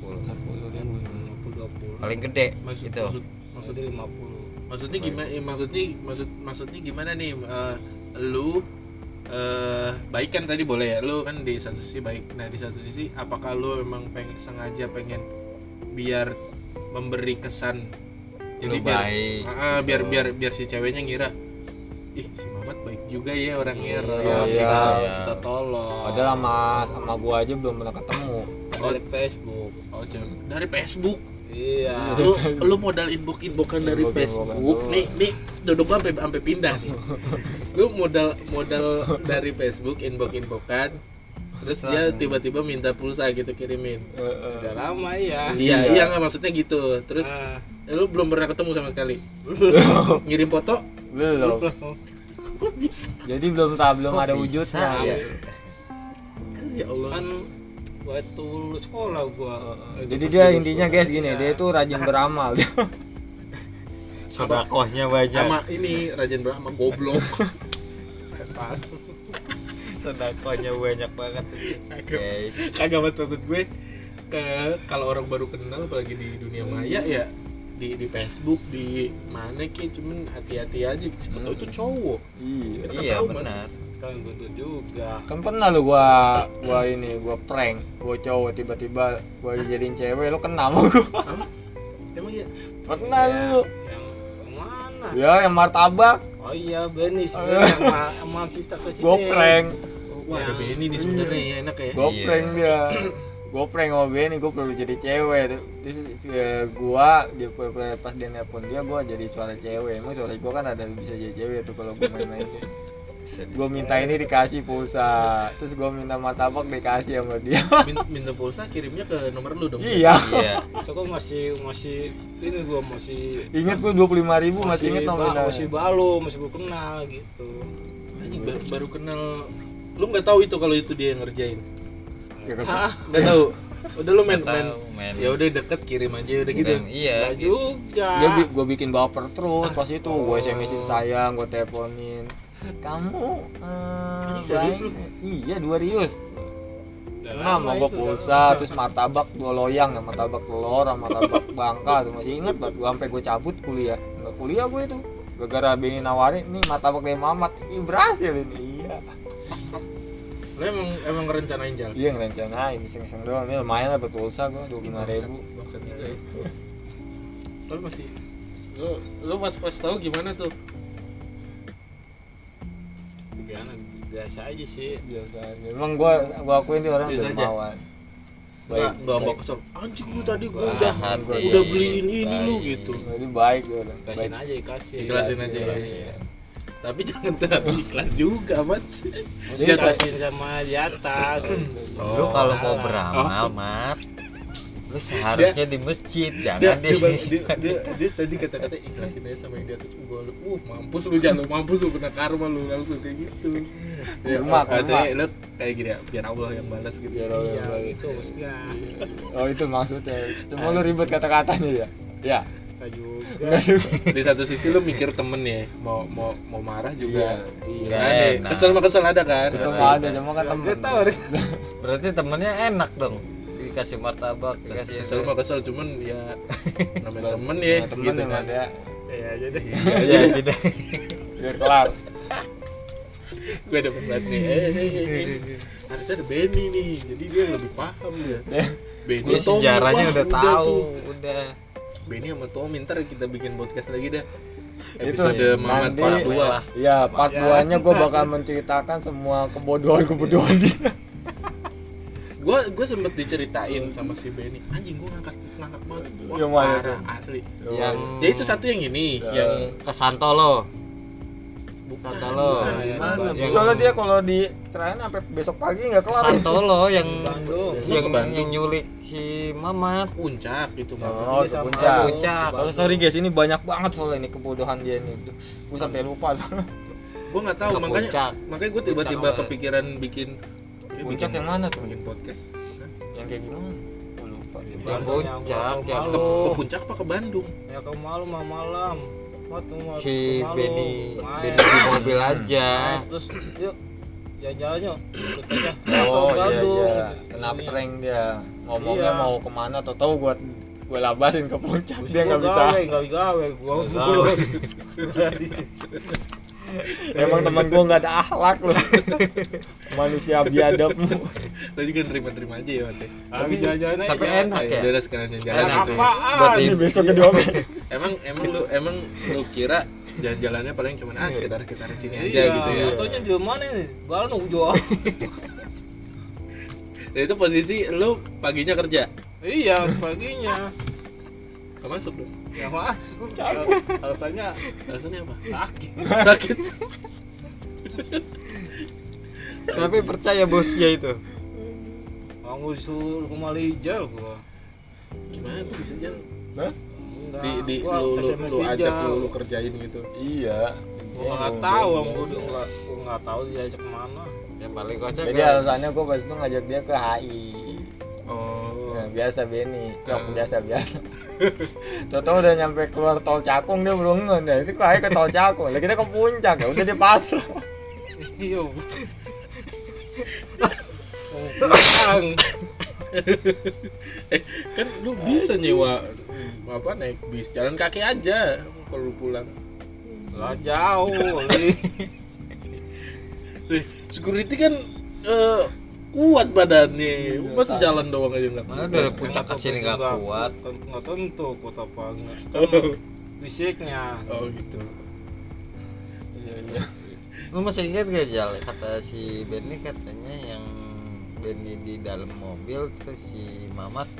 [SPEAKER 2] 50.
[SPEAKER 4] 50 20
[SPEAKER 2] paling gede
[SPEAKER 1] maksud
[SPEAKER 2] itu.
[SPEAKER 1] maksud
[SPEAKER 4] maksudnya 50
[SPEAKER 1] maksudnya gimana eh, maksudnya maksud maksudnya gimana nih eh, lu eh baik kan tadi boleh ya? Lu kan di satu sisi baik. Nah di satu sisi apakah lu emang pengen sengaja pengen biar memberi kesan? Jadi
[SPEAKER 2] Lu
[SPEAKER 1] biar
[SPEAKER 2] baik
[SPEAKER 1] ah, biar
[SPEAKER 2] gitu.
[SPEAKER 1] biar biar si ceweknya ngira ih si Mamat baik juga ya orangnya
[SPEAKER 3] Iya,
[SPEAKER 1] romantis."
[SPEAKER 3] iya.
[SPEAKER 2] Iya.
[SPEAKER 4] kita tolong.
[SPEAKER 3] Padahal sama sama gua aja belum pernah ketemu.
[SPEAKER 4] Dari Facebook.
[SPEAKER 1] Oh dari Facebook?
[SPEAKER 4] Iya.
[SPEAKER 1] Lu lu modal inbox inboxan dari Facebook. Nih nih duduk gua sampai sampai pindah nih lu modal modal dari Facebook inbox inboxan terus dia tiba-tiba minta pulsa gitu kirimin.
[SPEAKER 4] Udah lama ya.
[SPEAKER 1] Iya
[SPEAKER 3] Iya.
[SPEAKER 1] iya nggak maksudnya gitu. Terus
[SPEAKER 4] Ah,
[SPEAKER 1] lu belum pernah ketemu sama sekali? Ngirim foto?
[SPEAKER 3] Belum.
[SPEAKER 1] Bisa?
[SPEAKER 3] Jadi belum tak belum
[SPEAKER 2] Kok
[SPEAKER 3] ada
[SPEAKER 2] bisa?
[SPEAKER 3] wujudnya
[SPEAKER 2] ya?
[SPEAKER 1] ya Allah.
[SPEAKER 4] Kan waktu lulus sekolah gua.
[SPEAKER 3] Jadi dia intinya guys gini, dia itu rajin beramal.
[SPEAKER 2] sodakohnya banyak.
[SPEAKER 1] Sama ini rajin banget sama goblok
[SPEAKER 2] sodakohnya banyak banget. Guys.
[SPEAKER 1] kagak maksud gue ke kalau orang baru kenal apalagi di dunia maya ya di di Facebook di mana ki cuman hati-hati aja siapa tahu itu cowok.
[SPEAKER 3] Iya.
[SPEAKER 1] Kita
[SPEAKER 2] iya
[SPEAKER 1] tahu,
[SPEAKER 2] benar.
[SPEAKER 4] Kan gue juga.
[SPEAKER 3] Kan pernah lu gua gua ini gua prank, gua cowok tiba-tiba gua jadiin cewek, lu kena sama gua.
[SPEAKER 1] emang ya
[SPEAKER 3] Pernah lu.
[SPEAKER 4] yang yang mana?
[SPEAKER 3] Ya, yang martabak,
[SPEAKER 4] oh iya Benny sebenarnya sama, sama kita ke sini
[SPEAKER 3] gua prank.
[SPEAKER 1] wah ada Benny nih sebenarnya ya enak ya
[SPEAKER 3] Gua
[SPEAKER 2] Iya.
[SPEAKER 3] prank dia. Gua prank sama Benny, gua perlu jadi cewek. Terus ya, gua dia pas dia nelpon dia gua jadi suara cewek. Emang suara gua kan ada bisa jadi cewek tuh kalau gua main-main.
[SPEAKER 2] Bisa, bisa.
[SPEAKER 3] Gua minta ini dikasih pulsa. Terus gua minta martabak dikasih sama dia.
[SPEAKER 1] Min- minta pulsa kirimnya ke nomor lu dong.
[SPEAKER 3] Iya.
[SPEAKER 2] iya.
[SPEAKER 4] Itu kok masih masih ini gua masih
[SPEAKER 3] Ingat gua 25.000 ribu masih inget
[SPEAKER 4] ba-
[SPEAKER 3] nominalnya.
[SPEAKER 4] masih balu masih gua kenal gitu.
[SPEAKER 1] Anjing, baru, baru kenal. Lu nggak tahu itu kalau itu dia yang ngerjain? Nggak tahu. Udah lu main main. ya udah deket kirim aja udah gitu.
[SPEAKER 2] Dan iya
[SPEAKER 4] Nggak juga.
[SPEAKER 3] Gue bikin baper terus pas itu. Gue smsin sayang gue teleponin kamu eh,
[SPEAKER 1] Ini serius lu?
[SPEAKER 3] iya dua rius. Enam gue pulsa terus martabak dua loyang ya martabak telur sama martabak bangka tuh. Masih inget banget gue sampai gue cabut kuliah. Nggak kuliah gue itu. Gara-gara Beni nawarin nih martabak dari Mamat. Ini berhasil ini. Iya.
[SPEAKER 1] Lu emang emang ngerencanain jalan?
[SPEAKER 3] Iya ngerencanain. Iseng-iseng doang. Ini lumayan lah berpulsa gue dua lima ribu.
[SPEAKER 1] ya. Lu masih lu lu pas pas tahu gimana tuh?
[SPEAKER 4] Gimana? biasa aja sih
[SPEAKER 3] biasa aja. emang gue gue akuin dia orang
[SPEAKER 1] Biasa
[SPEAKER 3] dermawan baik.
[SPEAKER 1] mbak kesel. Anjing lu tadi gua udah
[SPEAKER 2] Hati,
[SPEAKER 1] udah beliin ini lu
[SPEAKER 2] baik.
[SPEAKER 1] gitu.
[SPEAKER 3] Jadi baik dia orang.
[SPEAKER 4] kasih
[SPEAKER 3] Baik.
[SPEAKER 4] aja kasih
[SPEAKER 1] Ikhlasin aja ya. Tapi jangan terlalu ikhlas juga, Mat.
[SPEAKER 4] mesti
[SPEAKER 3] Iya,
[SPEAKER 4] kasih sama di atas
[SPEAKER 2] lu kalau mau beramal mat lu seharusnya di masjid
[SPEAKER 1] Dia,
[SPEAKER 2] jangan
[SPEAKER 1] dia,
[SPEAKER 2] di
[SPEAKER 1] bang- dia, dia, dia tadi kata-kata ikhlasin aja sama yang di atas gua lu. Uh, mampus lu jangan mampus lu kena karma lu langsung kayak gitu. Ya,
[SPEAKER 3] Kurma,
[SPEAKER 1] katanya lu kayak gini ya, biar Allah yang balas gitu.
[SPEAKER 3] Biar Allah
[SPEAKER 4] iya
[SPEAKER 3] yang balas.
[SPEAKER 4] itu maksudnya
[SPEAKER 3] Oh itu maksudnya. Cuma lu ribet kata-katanya ya. Ya.
[SPEAKER 4] Juga
[SPEAKER 1] Di satu sisi lu mikir temen ya, mau mau mau marah juga.
[SPEAKER 3] Iya.
[SPEAKER 1] Kan,
[SPEAKER 2] Nggak
[SPEAKER 1] ya.
[SPEAKER 2] enak.
[SPEAKER 1] Kesel mah kesel ada kan.
[SPEAKER 3] Mah ada cuma kan temen.
[SPEAKER 4] Tahu deh
[SPEAKER 2] berarti temennya enak dong dikasih martabak dikasih
[SPEAKER 1] kesel mah kesel cuman ya namanya temen ya
[SPEAKER 3] Nah, temen
[SPEAKER 1] gitu kan.
[SPEAKER 3] ada
[SPEAKER 4] ya aja deh.
[SPEAKER 2] Iya gitu
[SPEAKER 3] biar kelar.
[SPEAKER 1] gue dapet banget nih. Eh, eh, eh, harusnya ada Benny nih jadi dia lebih paham dia. Benny
[SPEAKER 2] sejarahnya udah tahu
[SPEAKER 1] tuh.
[SPEAKER 2] udah.
[SPEAKER 1] Benny sama Tommy ntar kita bikin podcast lagi dah
[SPEAKER 3] Itu
[SPEAKER 1] episode Mamat
[SPEAKER 3] nanti-
[SPEAKER 1] part 2
[SPEAKER 2] lah
[SPEAKER 3] Iya, part
[SPEAKER 4] Ya.
[SPEAKER 3] 2 nya gue bakal menceritakan semua kebodohan-kebodohan dia.
[SPEAKER 1] Gue gue sempet diceritain sama si Benny anjing gue ngangkat ngangkat banget wah
[SPEAKER 3] Yang mana
[SPEAKER 1] parah asli
[SPEAKER 2] yang
[SPEAKER 1] ya itu satu yang ini
[SPEAKER 3] Ya.
[SPEAKER 1] yang
[SPEAKER 2] ke Santolo
[SPEAKER 1] bukan
[SPEAKER 2] Santolo.
[SPEAKER 1] bukan,
[SPEAKER 4] Iya,
[SPEAKER 1] gimana
[SPEAKER 2] yang-
[SPEAKER 1] Bang?
[SPEAKER 3] Soalnya dia kalau di cerain sampai besok pagi nggak
[SPEAKER 2] ke
[SPEAKER 3] kelar.
[SPEAKER 2] Santolo yang
[SPEAKER 4] Bandung
[SPEAKER 2] yang,
[SPEAKER 1] Ke Bandung.
[SPEAKER 2] yang nyulik si Mamat
[SPEAKER 1] puncak itu mah
[SPEAKER 3] Oh,
[SPEAKER 4] Iya,
[SPEAKER 3] ke
[SPEAKER 4] sama
[SPEAKER 3] puncak.
[SPEAKER 2] Puncak.
[SPEAKER 3] Soalnya sorry guys, ini banyak banget soalnya ini kebodohan dia ini. Gue sampai lupa soalnya.
[SPEAKER 1] gue nggak tahu makanya makanya gue tiba-tiba kepikiran bikin ya,
[SPEAKER 3] Puncak yang mana tuh?
[SPEAKER 1] bikin podcast
[SPEAKER 3] Yang kayak gimana? Gue lupa.
[SPEAKER 2] yang puncak yang
[SPEAKER 1] ke,
[SPEAKER 4] malu.
[SPEAKER 1] ke puncak apa ke Bandung
[SPEAKER 4] ya ke malu mah malam
[SPEAKER 2] si Benny. Benny di mobil aja
[SPEAKER 4] Main, terus yuk jalan-jalannya aja
[SPEAKER 3] Oh iya
[SPEAKER 4] Bandung.
[SPEAKER 3] iya. Kena prank dia. Ngomongnya
[SPEAKER 4] Iya.
[SPEAKER 3] mau ke mana atau tahu gue gue labarin ke puncak dia nggak bisa.
[SPEAKER 4] gawe, nggak gawe gua-
[SPEAKER 3] Emang teman gue nggak ada akhlak loh. Manusia biadabmu.
[SPEAKER 1] tadi kan terima-terima aja ya Mate
[SPEAKER 4] Tapi jalan-jalan aja.
[SPEAKER 2] tapi enak ya
[SPEAKER 1] udah sekalian jalan
[SPEAKER 2] Enak
[SPEAKER 1] itu ya.
[SPEAKER 4] Apaan?
[SPEAKER 2] buat
[SPEAKER 3] Ini besok kedua
[SPEAKER 1] emang emang lu emang lu kira jalan-jalannya paling cuma ah sekitar sekitaran sini aja
[SPEAKER 4] Iya,
[SPEAKER 1] gitu ya
[SPEAKER 4] Fotonya di mana nih? Bandung jual.
[SPEAKER 1] Dan itu posisi lu paginya kerja
[SPEAKER 4] iya, paginya.
[SPEAKER 1] Gak masuk dong
[SPEAKER 4] Ya mas, alasannya
[SPEAKER 1] alasannya apa
[SPEAKER 4] sakit.
[SPEAKER 1] sakit
[SPEAKER 2] tapi percaya bosnya itu
[SPEAKER 4] Mau disuruh ke Malaysia gua.
[SPEAKER 1] gimana lu bisa jalan
[SPEAKER 4] Enggak,
[SPEAKER 1] di di
[SPEAKER 4] gua
[SPEAKER 1] lu lu, lu ajak lu, lu kerjain gitu
[SPEAKER 3] Iya.
[SPEAKER 4] Gua nggak tahu, gua nggak gua nggak tahu diajak ke mana.
[SPEAKER 2] yang paling kocak
[SPEAKER 3] Jadi
[SPEAKER 2] ya
[SPEAKER 3] alasannya gue pas itu ngajak dia ke HI. Biasa Benny. Cok
[SPEAKER 1] Hmm.
[SPEAKER 3] biasa biasa Toto udah nyampe keluar tol Cakung dia belum nge itu kayak ke tol Cakung. Lah kita ke puncak ya. Udah dia pasrah
[SPEAKER 4] Iya.
[SPEAKER 1] Eh kan lu bisa nyewa apa naik bis. Jalan kaki aja kalau pulang.
[SPEAKER 4] Lah jauh.
[SPEAKER 1] Eh, security kan eh, kuat badannya. Masa jalan doang aja nggak
[SPEAKER 2] Mana dari puncak ke sini nggak kuat.
[SPEAKER 4] Kan nggak tentu kuat apa enggak.
[SPEAKER 1] oh,
[SPEAKER 4] Fisiknya.
[SPEAKER 1] oh gitu. Iya iya.
[SPEAKER 2] Lu masih ingat gak Jal? Kata si Benny katanya yang Benny di dalam mobil terus si Mamat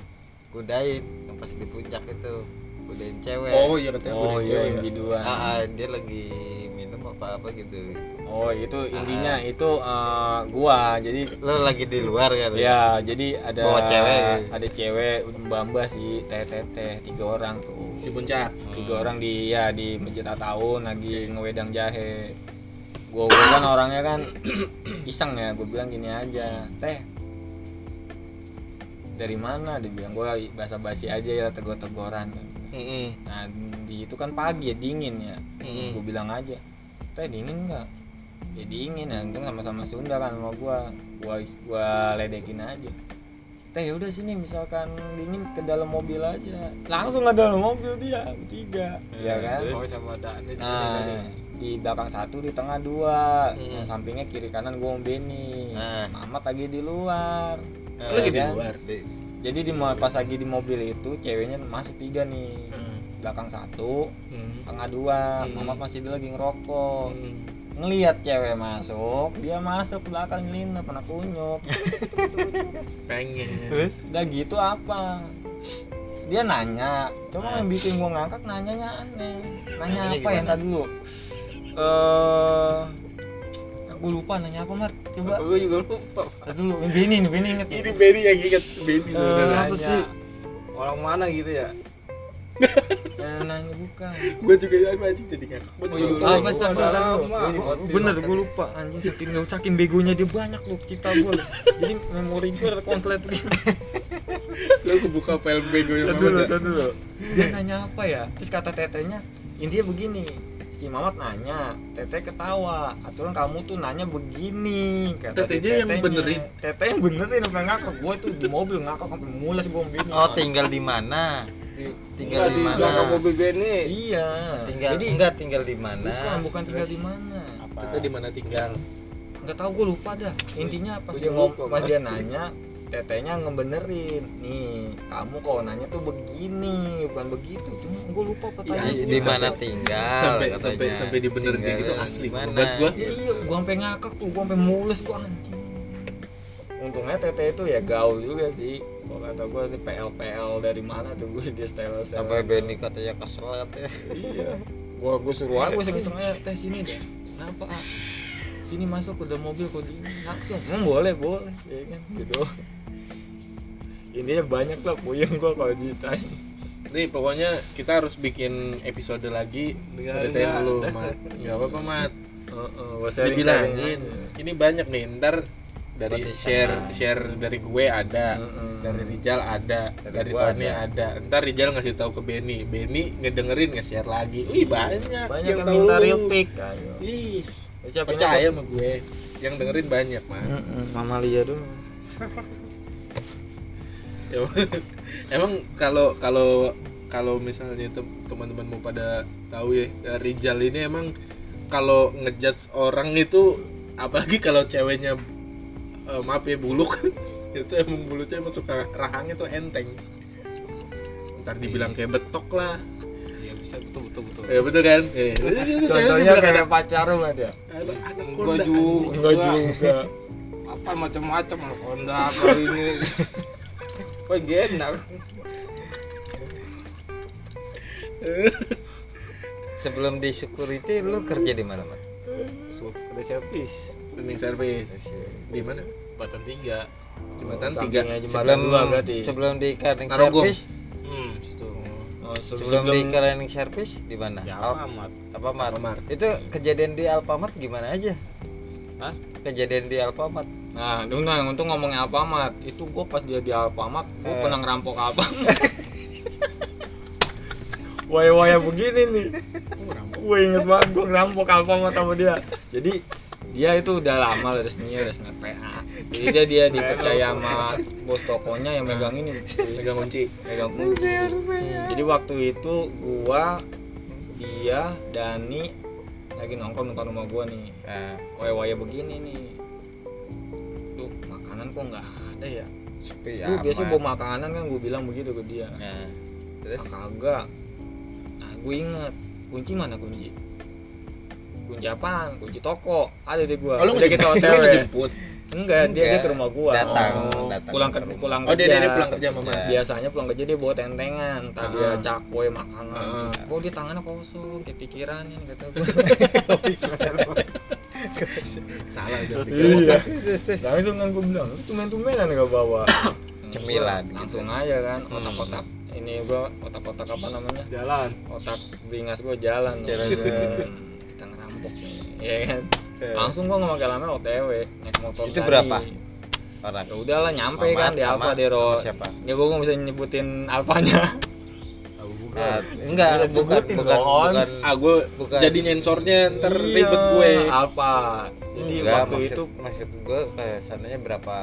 [SPEAKER 2] kudain yang pas di puncak itu kudain cewek.
[SPEAKER 1] oh iya katanya
[SPEAKER 3] oh
[SPEAKER 1] udah
[SPEAKER 3] iya
[SPEAKER 1] cewek
[SPEAKER 3] yang
[SPEAKER 1] ya.
[SPEAKER 3] biduan.
[SPEAKER 2] Ah, ah, dia lagi minum apa apa gitu.
[SPEAKER 3] oh itu intinya itu eh, gua. Jadi
[SPEAKER 2] Lo lagi di luar kan?
[SPEAKER 3] ya jadi ada
[SPEAKER 2] Bawa cewek.
[SPEAKER 3] ada cewek mbak mbak si teh teh teh tiga orang tuh.
[SPEAKER 1] Di puncak?
[SPEAKER 3] Tiga orang di ya di masjid tahun lagi ngewedang jahe. Gua, gua kan orangnya kan iseng ya gue bilang gini aja teh dari mana? Dia bilang gua basa basi aja ya tegur teguran
[SPEAKER 1] Mm-mm.
[SPEAKER 3] nah di itu kan pagi ya dingin ya.
[SPEAKER 1] Mm-mm.
[SPEAKER 3] gue bilang aja teh dingin nggak? Ya dingin ya kan sama-sama Sunda kan sama gua. Gua gua ledekin aja. Teh yaudah sini misalkan dingin ke dalam mobil aja. Langsung ke dalam mobil dia tiga. Ya kan?
[SPEAKER 4] Oh sama ada ini
[SPEAKER 3] nah di belakang satu di tengah dua.
[SPEAKER 1] Hmm.
[SPEAKER 3] yang sampingnya kiri kanan gua sama Benny.
[SPEAKER 2] Nah.
[SPEAKER 3] Mamat lagi di luar.
[SPEAKER 2] Nah,
[SPEAKER 1] lagi di
[SPEAKER 3] kan?
[SPEAKER 1] luar
[SPEAKER 3] jadi di pas lagi di mobil itu ceweknya masuk tiga nih.
[SPEAKER 1] Mm.
[SPEAKER 3] belakang satu
[SPEAKER 1] Mm.
[SPEAKER 3] tengah dua.
[SPEAKER 1] Hmm.
[SPEAKER 3] Mamat masih lagi ngerokok.
[SPEAKER 1] Mm.
[SPEAKER 3] ngelihat cewek masuk dia masuk belakang ngelinap anak kunyuk.
[SPEAKER 1] Pengen.
[SPEAKER 3] Terus udah gitu apa? Dia nanya coba yang bikin gua ngangkat nanyanya aneh. Nanya
[SPEAKER 2] Nanyanya
[SPEAKER 3] apa yang tadi dulu. Eh aku lupa nanya apa mat coba
[SPEAKER 4] Gue juga lupa.
[SPEAKER 3] tadi dulu Beni nih Beni inget
[SPEAKER 1] ini Benny yang inget Benny sebenarnya
[SPEAKER 3] apa sih?
[SPEAKER 4] Orang mana gitu ya?
[SPEAKER 3] Eh, nanya bukan
[SPEAKER 1] gue juga yang anjing jadi ngakak. Betul.
[SPEAKER 3] apa sih
[SPEAKER 4] di
[SPEAKER 3] bener gue lupa anjing saking saking begonya dia banyak lu cerita gue jadi memori gue komplit gitu
[SPEAKER 1] lu kebuka file bego yang
[SPEAKER 3] dulu, dulu. Dia nanya apa ya? Terus kata tetenya, intinya begini. Si Mamat nanya, teteh ketawa. Aturan kamu tuh nanya begini. Kata si
[SPEAKER 1] Tetenya yang benerin?
[SPEAKER 3] Teteh yang benerin sampai ngakak. Gue tuh di mobil ngakak sampai mules gue begini.
[SPEAKER 2] Oh, tinggal di mana? Tinggal
[SPEAKER 4] Enggak,
[SPEAKER 2] di mana?
[SPEAKER 4] mobil Benny.
[SPEAKER 3] Iya.
[SPEAKER 2] Tinggal
[SPEAKER 3] Jadi
[SPEAKER 2] enggak tinggal di mana?
[SPEAKER 3] bukan bukan tinggal di mana.
[SPEAKER 2] Apa?
[SPEAKER 1] kita di mana tinggal
[SPEAKER 3] Nggak tahu gue lupa dah. Intinya pas
[SPEAKER 4] Gua
[SPEAKER 3] dia pas dia nanya, tetehnya ngebenerin. Nih, kamu kalau nanya tuh begini, bukan begitu. Cuma gue lupa pertanyaan.
[SPEAKER 2] Di,
[SPEAKER 3] gua.
[SPEAKER 2] di mana tinggal?
[SPEAKER 1] sampai
[SPEAKER 2] katanya.
[SPEAKER 1] sampai sampai dibenerin kayak gitu asli
[SPEAKER 2] di mana?
[SPEAKER 1] buat gua
[SPEAKER 3] Ya, iya, gua sampai ngakak tuh, gua sampai mules gua anjing. Untungnya Tete itu ya gaul juga sih. Gua kata gua ini PL PL dari mana tuh gue dia style style.
[SPEAKER 2] Sampai Benny katanya kesel katanya.
[SPEAKER 3] Iya. Gua gua suruh aja gua iseng aja teh sini deh. Kenapa? Sini masuk ke dalam mobil kok dingin langsung. Hmm, boleh, boleh. Ya kan gitu. Intinya banyak lah puyeng gua kalau ditanya.
[SPEAKER 1] nih pokoknya kita harus bikin episode lagi ceritain dulu mat nggak apa-apa mat
[SPEAKER 3] gua sharing-sharing
[SPEAKER 1] dibilangin ini banyak nih ntar dari
[SPEAKER 2] Buat
[SPEAKER 1] share
[SPEAKER 2] sana.
[SPEAKER 1] share dari gue ada
[SPEAKER 3] Heeh.
[SPEAKER 1] dari Rijal ada
[SPEAKER 2] Dari
[SPEAKER 1] dari, Tony ada. ntar Rijal ngasih tahu ke Benny Benny ngedengerin nge-share lagi wih banyak
[SPEAKER 3] banyak
[SPEAKER 1] yang
[SPEAKER 3] yang minta
[SPEAKER 1] lu.
[SPEAKER 3] real pic ayo.
[SPEAKER 1] ih percaya sama gue yang dengerin banyak mah
[SPEAKER 3] Mama Lia dulu.
[SPEAKER 1] Emang- emang kalau kalau kalau misalnya tem- teman-teman mau pada tahu ya eh, Rijal ini emang kalau ngejudge orang itu apalagi kalau ceweknya eh, maaf ya buluk itu emang mulutnya emang suka rahangnya tuh enteng ntar dibilang kayak betok lah
[SPEAKER 4] Iya bisa betul betul betul.
[SPEAKER 1] ya betul kan eh,
[SPEAKER 3] Contohnya kayak pacar lu nggak dia?
[SPEAKER 1] "Anak- anak
[SPEAKER 4] Enggak juga.
[SPEAKER 1] anjing."
[SPEAKER 3] Enggak juga.
[SPEAKER 4] Apa macam-macam kali ini. Enak.
[SPEAKER 2] Sebelum di security lu kerja di mana?
[SPEAKER 4] Suatu kedai servis.
[SPEAKER 1] cleaning service di mana
[SPEAKER 4] Batan
[SPEAKER 1] jembatan
[SPEAKER 3] Oh,
[SPEAKER 1] tiga
[SPEAKER 3] sampingnya jembatan
[SPEAKER 2] Sebelum
[SPEAKER 3] dua berarti.
[SPEAKER 2] sebelum di cleaning service,
[SPEAKER 4] Hmm, situ.
[SPEAKER 3] Oh, se-
[SPEAKER 2] sebelum di cleaning service di mana?
[SPEAKER 4] Ya
[SPEAKER 2] Al-
[SPEAKER 4] amat.
[SPEAKER 2] Alfamart.
[SPEAKER 1] Alfamart.
[SPEAKER 2] Itu kejadian di Alfamart gimana aja?
[SPEAKER 4] Hah?
[SPEAKER 2] Kejadian di Alfamart
[SPEAKER 3] Nah, untung, untung ngomongnya Alfamart. Itu gue pas dia di Alfamart, gue
[SPEAKER 2] Eh.
[SPEAKER 3] pernah ngerampok apa? Waya-waya begini nih. Gue inget banget gue ngerampok Alfamart sama dia. Jadi dia itu udah lama resminya udah sengat PA. Jadi dia dia dipercaya sama bos tokonya yang megang ini,
[SPEAKER 1] Megang kunci.
[SPEAKER 3] megang kunci. Jadi waktu itu gua dia Dani lagi nongkrong depan rumah gua nih
[SPEAKER 2] Nah,
[SPEAKER 3] waya-waya begini nih makanan kok nggak ada ya?
[SPEAKER 2] Sepi
[SPEAKER 3] Lu biasa
[SPEAKER 2] amat.
[SPEAKER 3] bawa makanan kan gue bilang begitu ke dia.
[SPEAKER 2] Nah, terus?
[SPEAKER 3] "Ah, kagak. Nah gue inget kunci mana kunci? Kunci apaan? Kunci toko. Ada di gua.
[SPEAKER 1] Oh, lu
[SPEAKER 3] udah kita otw
[SPEAKER 1] Lu ngejemput?
[SPEAKER 3] enggak dia dia ke rumah gua.
[SPEAKER 2] Datang
[SPEAKER 1] Oh,
[SPEAKER 2] datang
[SPEAKER 3] pulang ke pulang
[SPEAKER 1] Oh, dia,
[SPEAKER 3] kerja.
[SPEAKER 1] dia, dia pulang kerja mama.
[SPEAKER 2] Ya.
[SPEAKER 3] biasanya pulang kerja dia bawa tentengan. Entah dia
[SPEAKER 1] Ah.
[SPEAKER 3] cakwe makanan.
[SPEAKER 1] Ah.
[SPEAKER 3] oh dia tangannya kosong kayak pikirannya kata gue
[SPEAKER 1] Salah
[SPEAKER 3] iya. Langsung kan gue bilang lu tumen-tumenan gak bawa.
[SPEAKER 2] Cemilan
[SPEAKER 3] Gua langsung
[SPEAKER 2] gitu.
[SPEAKER 3] aja kan
[SPEAKER 1] Hmm.
[SPEAKER 3] otak-otak ini gua otak-otak apa namanya?
[SPEAKER 4] Jalan.
[SPEAKER 3] Otak beringas gua jalan.
[SPEAKER 2] Jalan.
[SPEAKER 3] Kita ngerampok nih. Ya kan?
[SPEAKER 2] Eh,
[SPEAKER 3] langsung gua nggak pakai lama otw naik motor
[SPEAKER 2] Itu
[SPEAKER 3] tadi.
[SPEAKER 2] berapa? orang.
[SPEAKER 3] Ya udahlah nyampe
[SPEAKER 2] Mamat
[SPEAKER 3] kan di apa deh Ro. ya gua nggak bisa nyebutin alpanya
[SPEAKER 2] Nah, enggak
[SPEAKER 3] Udah
[SPEAKER 2] bukan bukan bukan.
[SPEAKER 1] Ah, gue
[SPEAKER 2] bukan.
[SPEAKER 1] jadi nyensornya ntar
[SPEAKER 3] Iya,
[SPEAKER 1] ribet gue.
[SPEAKER 3] alpa jadi
[SPEAKER 2] enggak
[SPEAKER 3] waktu
[SPEAKER 2] maksud,
[SPEAKER 3] itu
[SPEAKER 2] maksud gue ke sananya berapa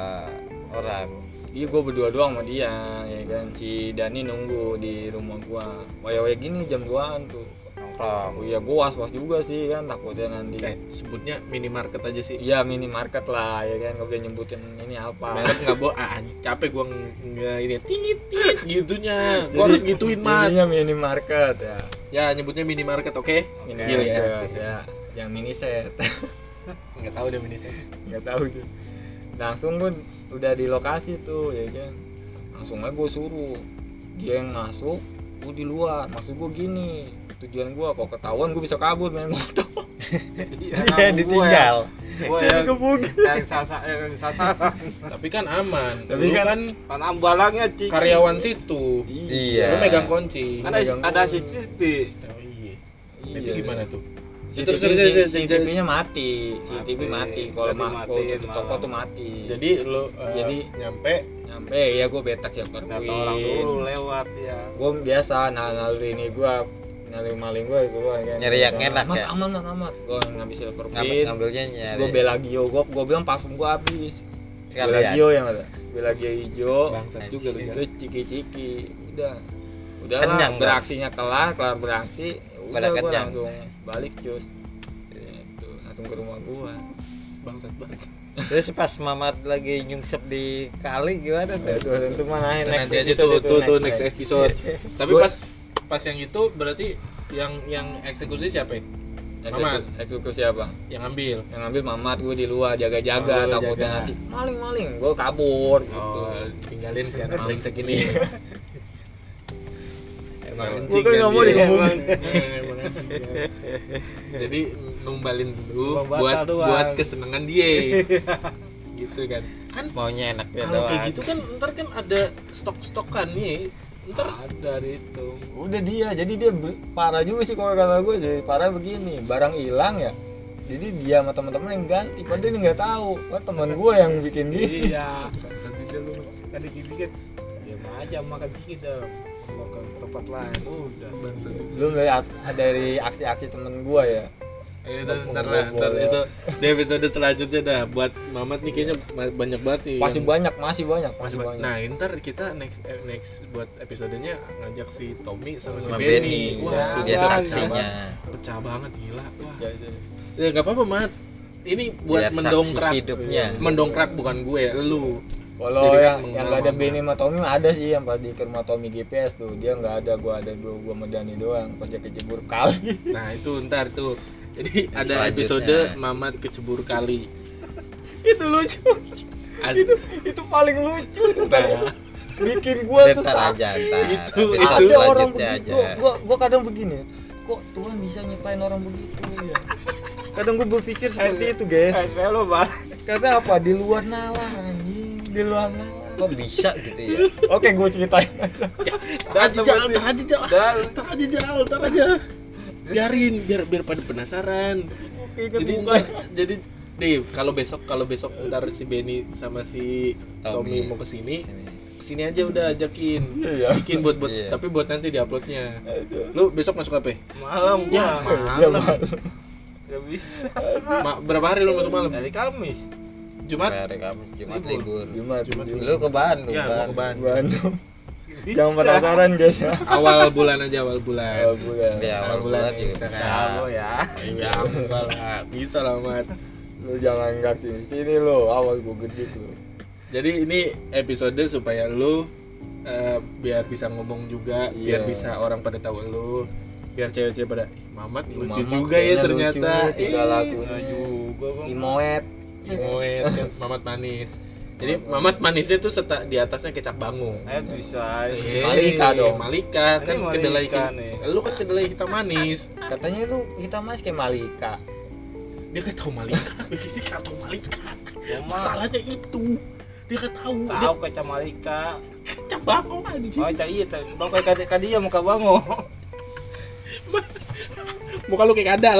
[SPEAKER 2] orang?
[SPEAKER 3] Iya gue berdua doang sama dia ya kan? Si Dani nunggu di rumah gua. Waya-waya gini jam 2an tuh
[SPEAKER 2] nongkrong
[SPEAKER 3] oh iya gua was-was juga sih kan takutnya nanti
[SPEAKER 1] Kayak sebutnya minimarket aja sih.
[SPEAKER 3] iya minimarket lah ya kan nggak boleh nyebutin ini apa
[SPEAKER 1] Merek nggak bawa, ah capek gue nggak ini tingit tingit gitunya. Gue harus gituin mat.
[SPEAKER 3] Jadinya minimarket ya
[SPEAKER 1] Ya nyebutnya minimarket oke?
[SPEAKER 3] minimarket
[SPEAKER 1] Deal ya.
[SPEAKER 3] ya yang mini set
[SPEAKER 1] Nggak tahu deh mini saya.
[SPEAKER 3] nggak tahu tuh langsung gue udah di lokasi tuh ya kan langsung aja gue suruh dia yang masuk gue di luar maksud gue gini tujuan gue kalau ketahuan gue bisa kabur main motor
[SPEAKER 2] dia ditinggal
[SPEAKER 4] gua yang yang sasa yang sasaran
[SPEAKER 1] Tapi kan aman.
[SPEAKER 3] Tapi kan-
[SPEAKER 1] kan
[SPEAKER 4] kan ambalangnya cik
[SPEAKER 1] karyawan situ.
[SPEAKER 2] Iya.
[SPEAKER 1] Lu megang kunci.
[SPEAKER 4] ada ada. CCTV
[SPEAKER 1] Oh, iya.
[SPEAKER 3] Iya.
[SPEAKER 1] Itu gimana tuh?
[SPEAKER 3] CCTV,
[SPEAKER 1] Terus, terus, terus, terus,
[SPEAKER 3] CCTV nya mati, CCTV
[SPEAKER 4] Mati.
[SPEAKER 3] mati. Kalau
[SPEAKER 4] Jadi
[SPEAKER 3] ma- kalau
[SPEAKER 4] matiin
[SPEAKER 3] tutup toko tuh mati.
[SPEAKER 1] Jadi lu uh,
[SPEAKER 3] Jadi
[SPEAKER 1] nyampe
[SPEAKER 3] nyampe ya gue betak siap
[SPEAKER 4] kata orang dulu lewat ya
[SPEAKER 3] Gue biasa nah naluri ini gue naluri maling gue gue kan.
[SPEAKER 2] Nyari yang enak
[SPEAKER 3] amat,
[SPEAKER 2] ya?
[SPEAKER 3] Aman aman amat. Gue ngambil silver
[SPEAKER 2] ngambil ngambilnya
[SPEAKER 3] Terus
[SPEAKER 2] nyari
[SPEAKER 3] gue belagio gue gue bilang parfum gue habis. Belagio yang ada. Belagio hijau.
[SPEAKER 1] bangsat juga lu
[SPEAKER 3] Itu
[SPEAKER 1] Jan.
[SPEAKER 3] ciki-ciki. Udah. Udah
[SPEAKER 2] Kenyang,
[SPEAKER 3] lah beraksinya kelar, kelar beraksi. Udah gue
[SPEAKER 2] kenyang.
[SPEAKER 3] langsung balik cus. Itu langsung ke rumah gue.
[SPEAKER 1] bangsat banget.
[SPEAKER 2] terus pas Mamat lagi nyungsep di kali gimana tuh
[SPEAKER 3] itu itu mana next
[SPEAKER 1] nanti aja
[SPEAKER 3] episode
[SPEAKER 1] tuh,
[SPEAKER 3] itu,
[SPEAKER 1] tuh, tuh next episode. Tapi pas pas yang itu berarti yang yang eksekusi siapa ya? Mamat.
[SPEAKER 3] Eksekusi- Eksekusi apa?
[SPEAKER 1] Yang ambil.
[SPEAKER 3] Yang ngambil mamat gue di luar jaga-jaga
[SPEAKER 1] Oh,
[SPEAKER 3] takutnya nanti maling-maling gue kabur gitu.
[SPEAKER 1] Oh, tinggalin si anak brengsek ini. Emang
[SPEAKER 3] Gua
[SPEAKER 1] anjing
[SPEAKER 3] kan
[SPEAKER 1] kan
[SPEAKER 3] nggak mau
[SPEAKER 1] dia.
[SPEAKER 3] diomongin.
[SPEAKER 1] Emang anjing. Jadi numbalin dulu buat
[SPEAKER 4] doang.
[SPEAKER 1] buat kesenangan dia. gitu kan. Kan
[SPEAKER 2] maunya enak ya
[SPEAKER 1] kalau kayak gitu kan ntar kan ada stok-stokan nih. Ntar
[SPEAKER 4] ada itu
[SPEAKER 3] Udah dia, jadi dia parah juga sih kalau kata gue jadi parah begini, barang hilang ya. Jadi dia sama teman-teman yang ganti, padahal dia nggak tahu. Wah teman gue yang bikin dia.
[SPEAKER 4] iya bisa lu kan dikit-dikit diam aja makan dikit dah mau ke tempat lain udah
[SPEAKER 3] Lu lihat dari aksi-aksi temen gue ya. Ngomong
[SPEAKER 1] ntar lah, ntar itu di episode selanjutnya dah buat Mamat nih kayaknya banyak banget nih.
[SPEAKER 3] Masih
[SPEAKER 1] yang-
[SPEAKER 3] banyak, masih banyak,
[SPEAKER 1] masih
[SPEAKER 3] masih
[SPEAKER 1] banyak. Nah, ntar kita next eh, next buat episodenya ngajak si Tommy sama si Benny.
[SPEAKER 2] Benny
[SPEAKER 1] Wah,
[SPEAKER 2] dia
[SPEAKER 1] pecah
[SPEAKER 2] saksinya.
[SPEAKER 1] Pecah banget gila. Wah.
[SPEAKER 3] Ya.
[SPEAKER 1] Ya enggak apa-apa, Mat. Ini buat
[SPEAKER 2] Biar
[SPEAKER 1] mendongkrak
[SPEAKER 2] hidupnya
[SPEAKER 1] Mendongkrak bukan gue, lu.
[SPEAKER 3] Kalau yang
[SPEAKER 1] kan
[SPEAKER 3] yang gak ada. Benny sama Tommy ada sih yang pas di rumah Tommy GPS tuh dia nggak ada gua ada dua gua sama Dani doang pas dia kecebur kali
[SPEAKER 1] Nah, itu ntar tuh. Jadi ada episode Mamat kecebur kali.
[SPEAKER 3] itu lucu.
[SPEAKER 1] Ad-
[SPEAKER 3] itu itu paling lucu. Tuh
[SPEAKER 1] Nah,
[SPEAKER 3] bikin gua tuh
[SPEAKER 2] ntar
[SPEAKER 3] sa-
[SPEAKER 2] aja ntar
[SPEAKER 1] Itu-
[SPEAKER 3] ada orang begitu
[SPEAKER 2] aja
[SPEAKER 3] gua, gua kadang begini kok Tuhan bisa nyiptain orang begitu ya? Kadang gua berpikir seperti itu guys.
[SPEAKER 4] SPL lo bang.
[SPEAKER 3] Karena apa? Di luar nalar anjing. Di luar nalar.
[SPEAKER 2] Kok bisa gitu ya?
[SPEAKER 3] Oke gua ceritain.
[SPEAKER 1] Tar aja jal, tar aja jal, tar aja jal, tar aja. Biarin, biar biar pada penasaran.
[SPEAKER 3] Oke,
[SPEAKER 1] Jadi ntar, jadi Nih, kalau besok kalau besok ntar si Benny sama si Tommy,
[SPEAKER 2] Tommy.
[SPEAKER 1] mau ke
[SPEAKER 2] sini,
[SPEAKER 1] Sini. ke sini aja udah ajakin.
[SPEAKER 3] Iya.
[SPEAKER 1] Bikin buat buat
[SPEAKER 2] Iya.
[SPEAKER 1] tapi buat nanti diuploadnya. Lu besok masuk apa?
[SPEAKER 4] malam
[SPEAKER 1] Ya,
[SPEAKER 3] Ya,
[SPEAKER 1] malam.
[SPEAKER 4] Nggak bisa
[SPEAKER 1] Ma- berapa hari lu masuk malam?
[SPEAKER 4] dari Kamis
[SPEAKER 1] Jumat?
[SPEAKER 2] Hari Kamis Jumat
[SPEAKER 4] Libur.
[SPEAKER 2] libur.
[SPEAKER 3] Jumat,
[SPEAKER 1] Jumat.
[SPEAKER 3] Jumat.
[SPEAKER 2] Lu ke Bandung
[SPEAKER 1] Ya, mau
[SPEAKER 2] kan?
[SPEAKER 1] ke Bandung.
[SPEAKER 3] Bandung. Jangan penasaran guys ya.
[SPEAKER 1] Awal bulan aja awal bulan.
[SPEAKER 3] Oh, bulan.
[SPEAKER 2] Ya, awal
[SPEAKER 1] Awal bulan
[SPEAKER 2] bulan juga
[SPEAKER 1] bisa
[SPEAKER 2] bisa.
[SPEAKER 1] kan.
[SPEAKER 4] Sabo ya
[SPEAKER 1] Ya, enggak lah. Bisa lah, Mat.
[SPEAKER 3] Lu jangan nggak sini sini lo, awal gua gede lu.
[SPEAKER 1] Jadi ini episode supaya lu eh, biar bisa ngomong juga, biar
[SPEAKER 3] Iya.
[SPEAKER 1] bisa orang pada tahu lu, biar cewek-cewek pada "Ih, Mamat lucu
[SPEAKER 3] Mamat
[SPEAKER 1] juga ya ternyata.
[SPEAKER 3] lucu
[SPEAKER 1] Ih,
[SPEAKER 3] lakunya.
[SPEAKER 1] juga Bang.
[SPEAKER 3] Imoet.
[SPEAKER 1] Imoet Mamat manis. Jadi Mamat manisnya tuh serta di atasnya kecap bangung.
[SPEAKER 4] eh bisa
[SPEAKER 1] Eh,
[SPEAKER 3] Malika dong.
[SPEAKER 1] Malika
[SPEAKER 4] Ini
[SPEAKER 1] kan
[SPEAKER 4] Malika
[SPEAKER 1] kedelai
[SPEAKER 4] nih.
[SPEAKER 1] Lu kan kedelai hitam manis.
[SPEAKER 3] Katanya lu hitam mas kayak Malika.
[SPEAKER 1] Dia kan tahu Malika. Dia kan tahu Malika.
[SPEAKER 4] ya mah
[SPEAKER 1] Masalahnya itu. Dia kan tahu. Dia
[SPEAKER 4] tahu kayak Camalika
[SPEAKER 1] kecap bangung anjing.
[SPEAKER 4] oh cak iya tahu kayak kadia kadia muka bango
[SPEAKER 1] Muka lu kayak kadal.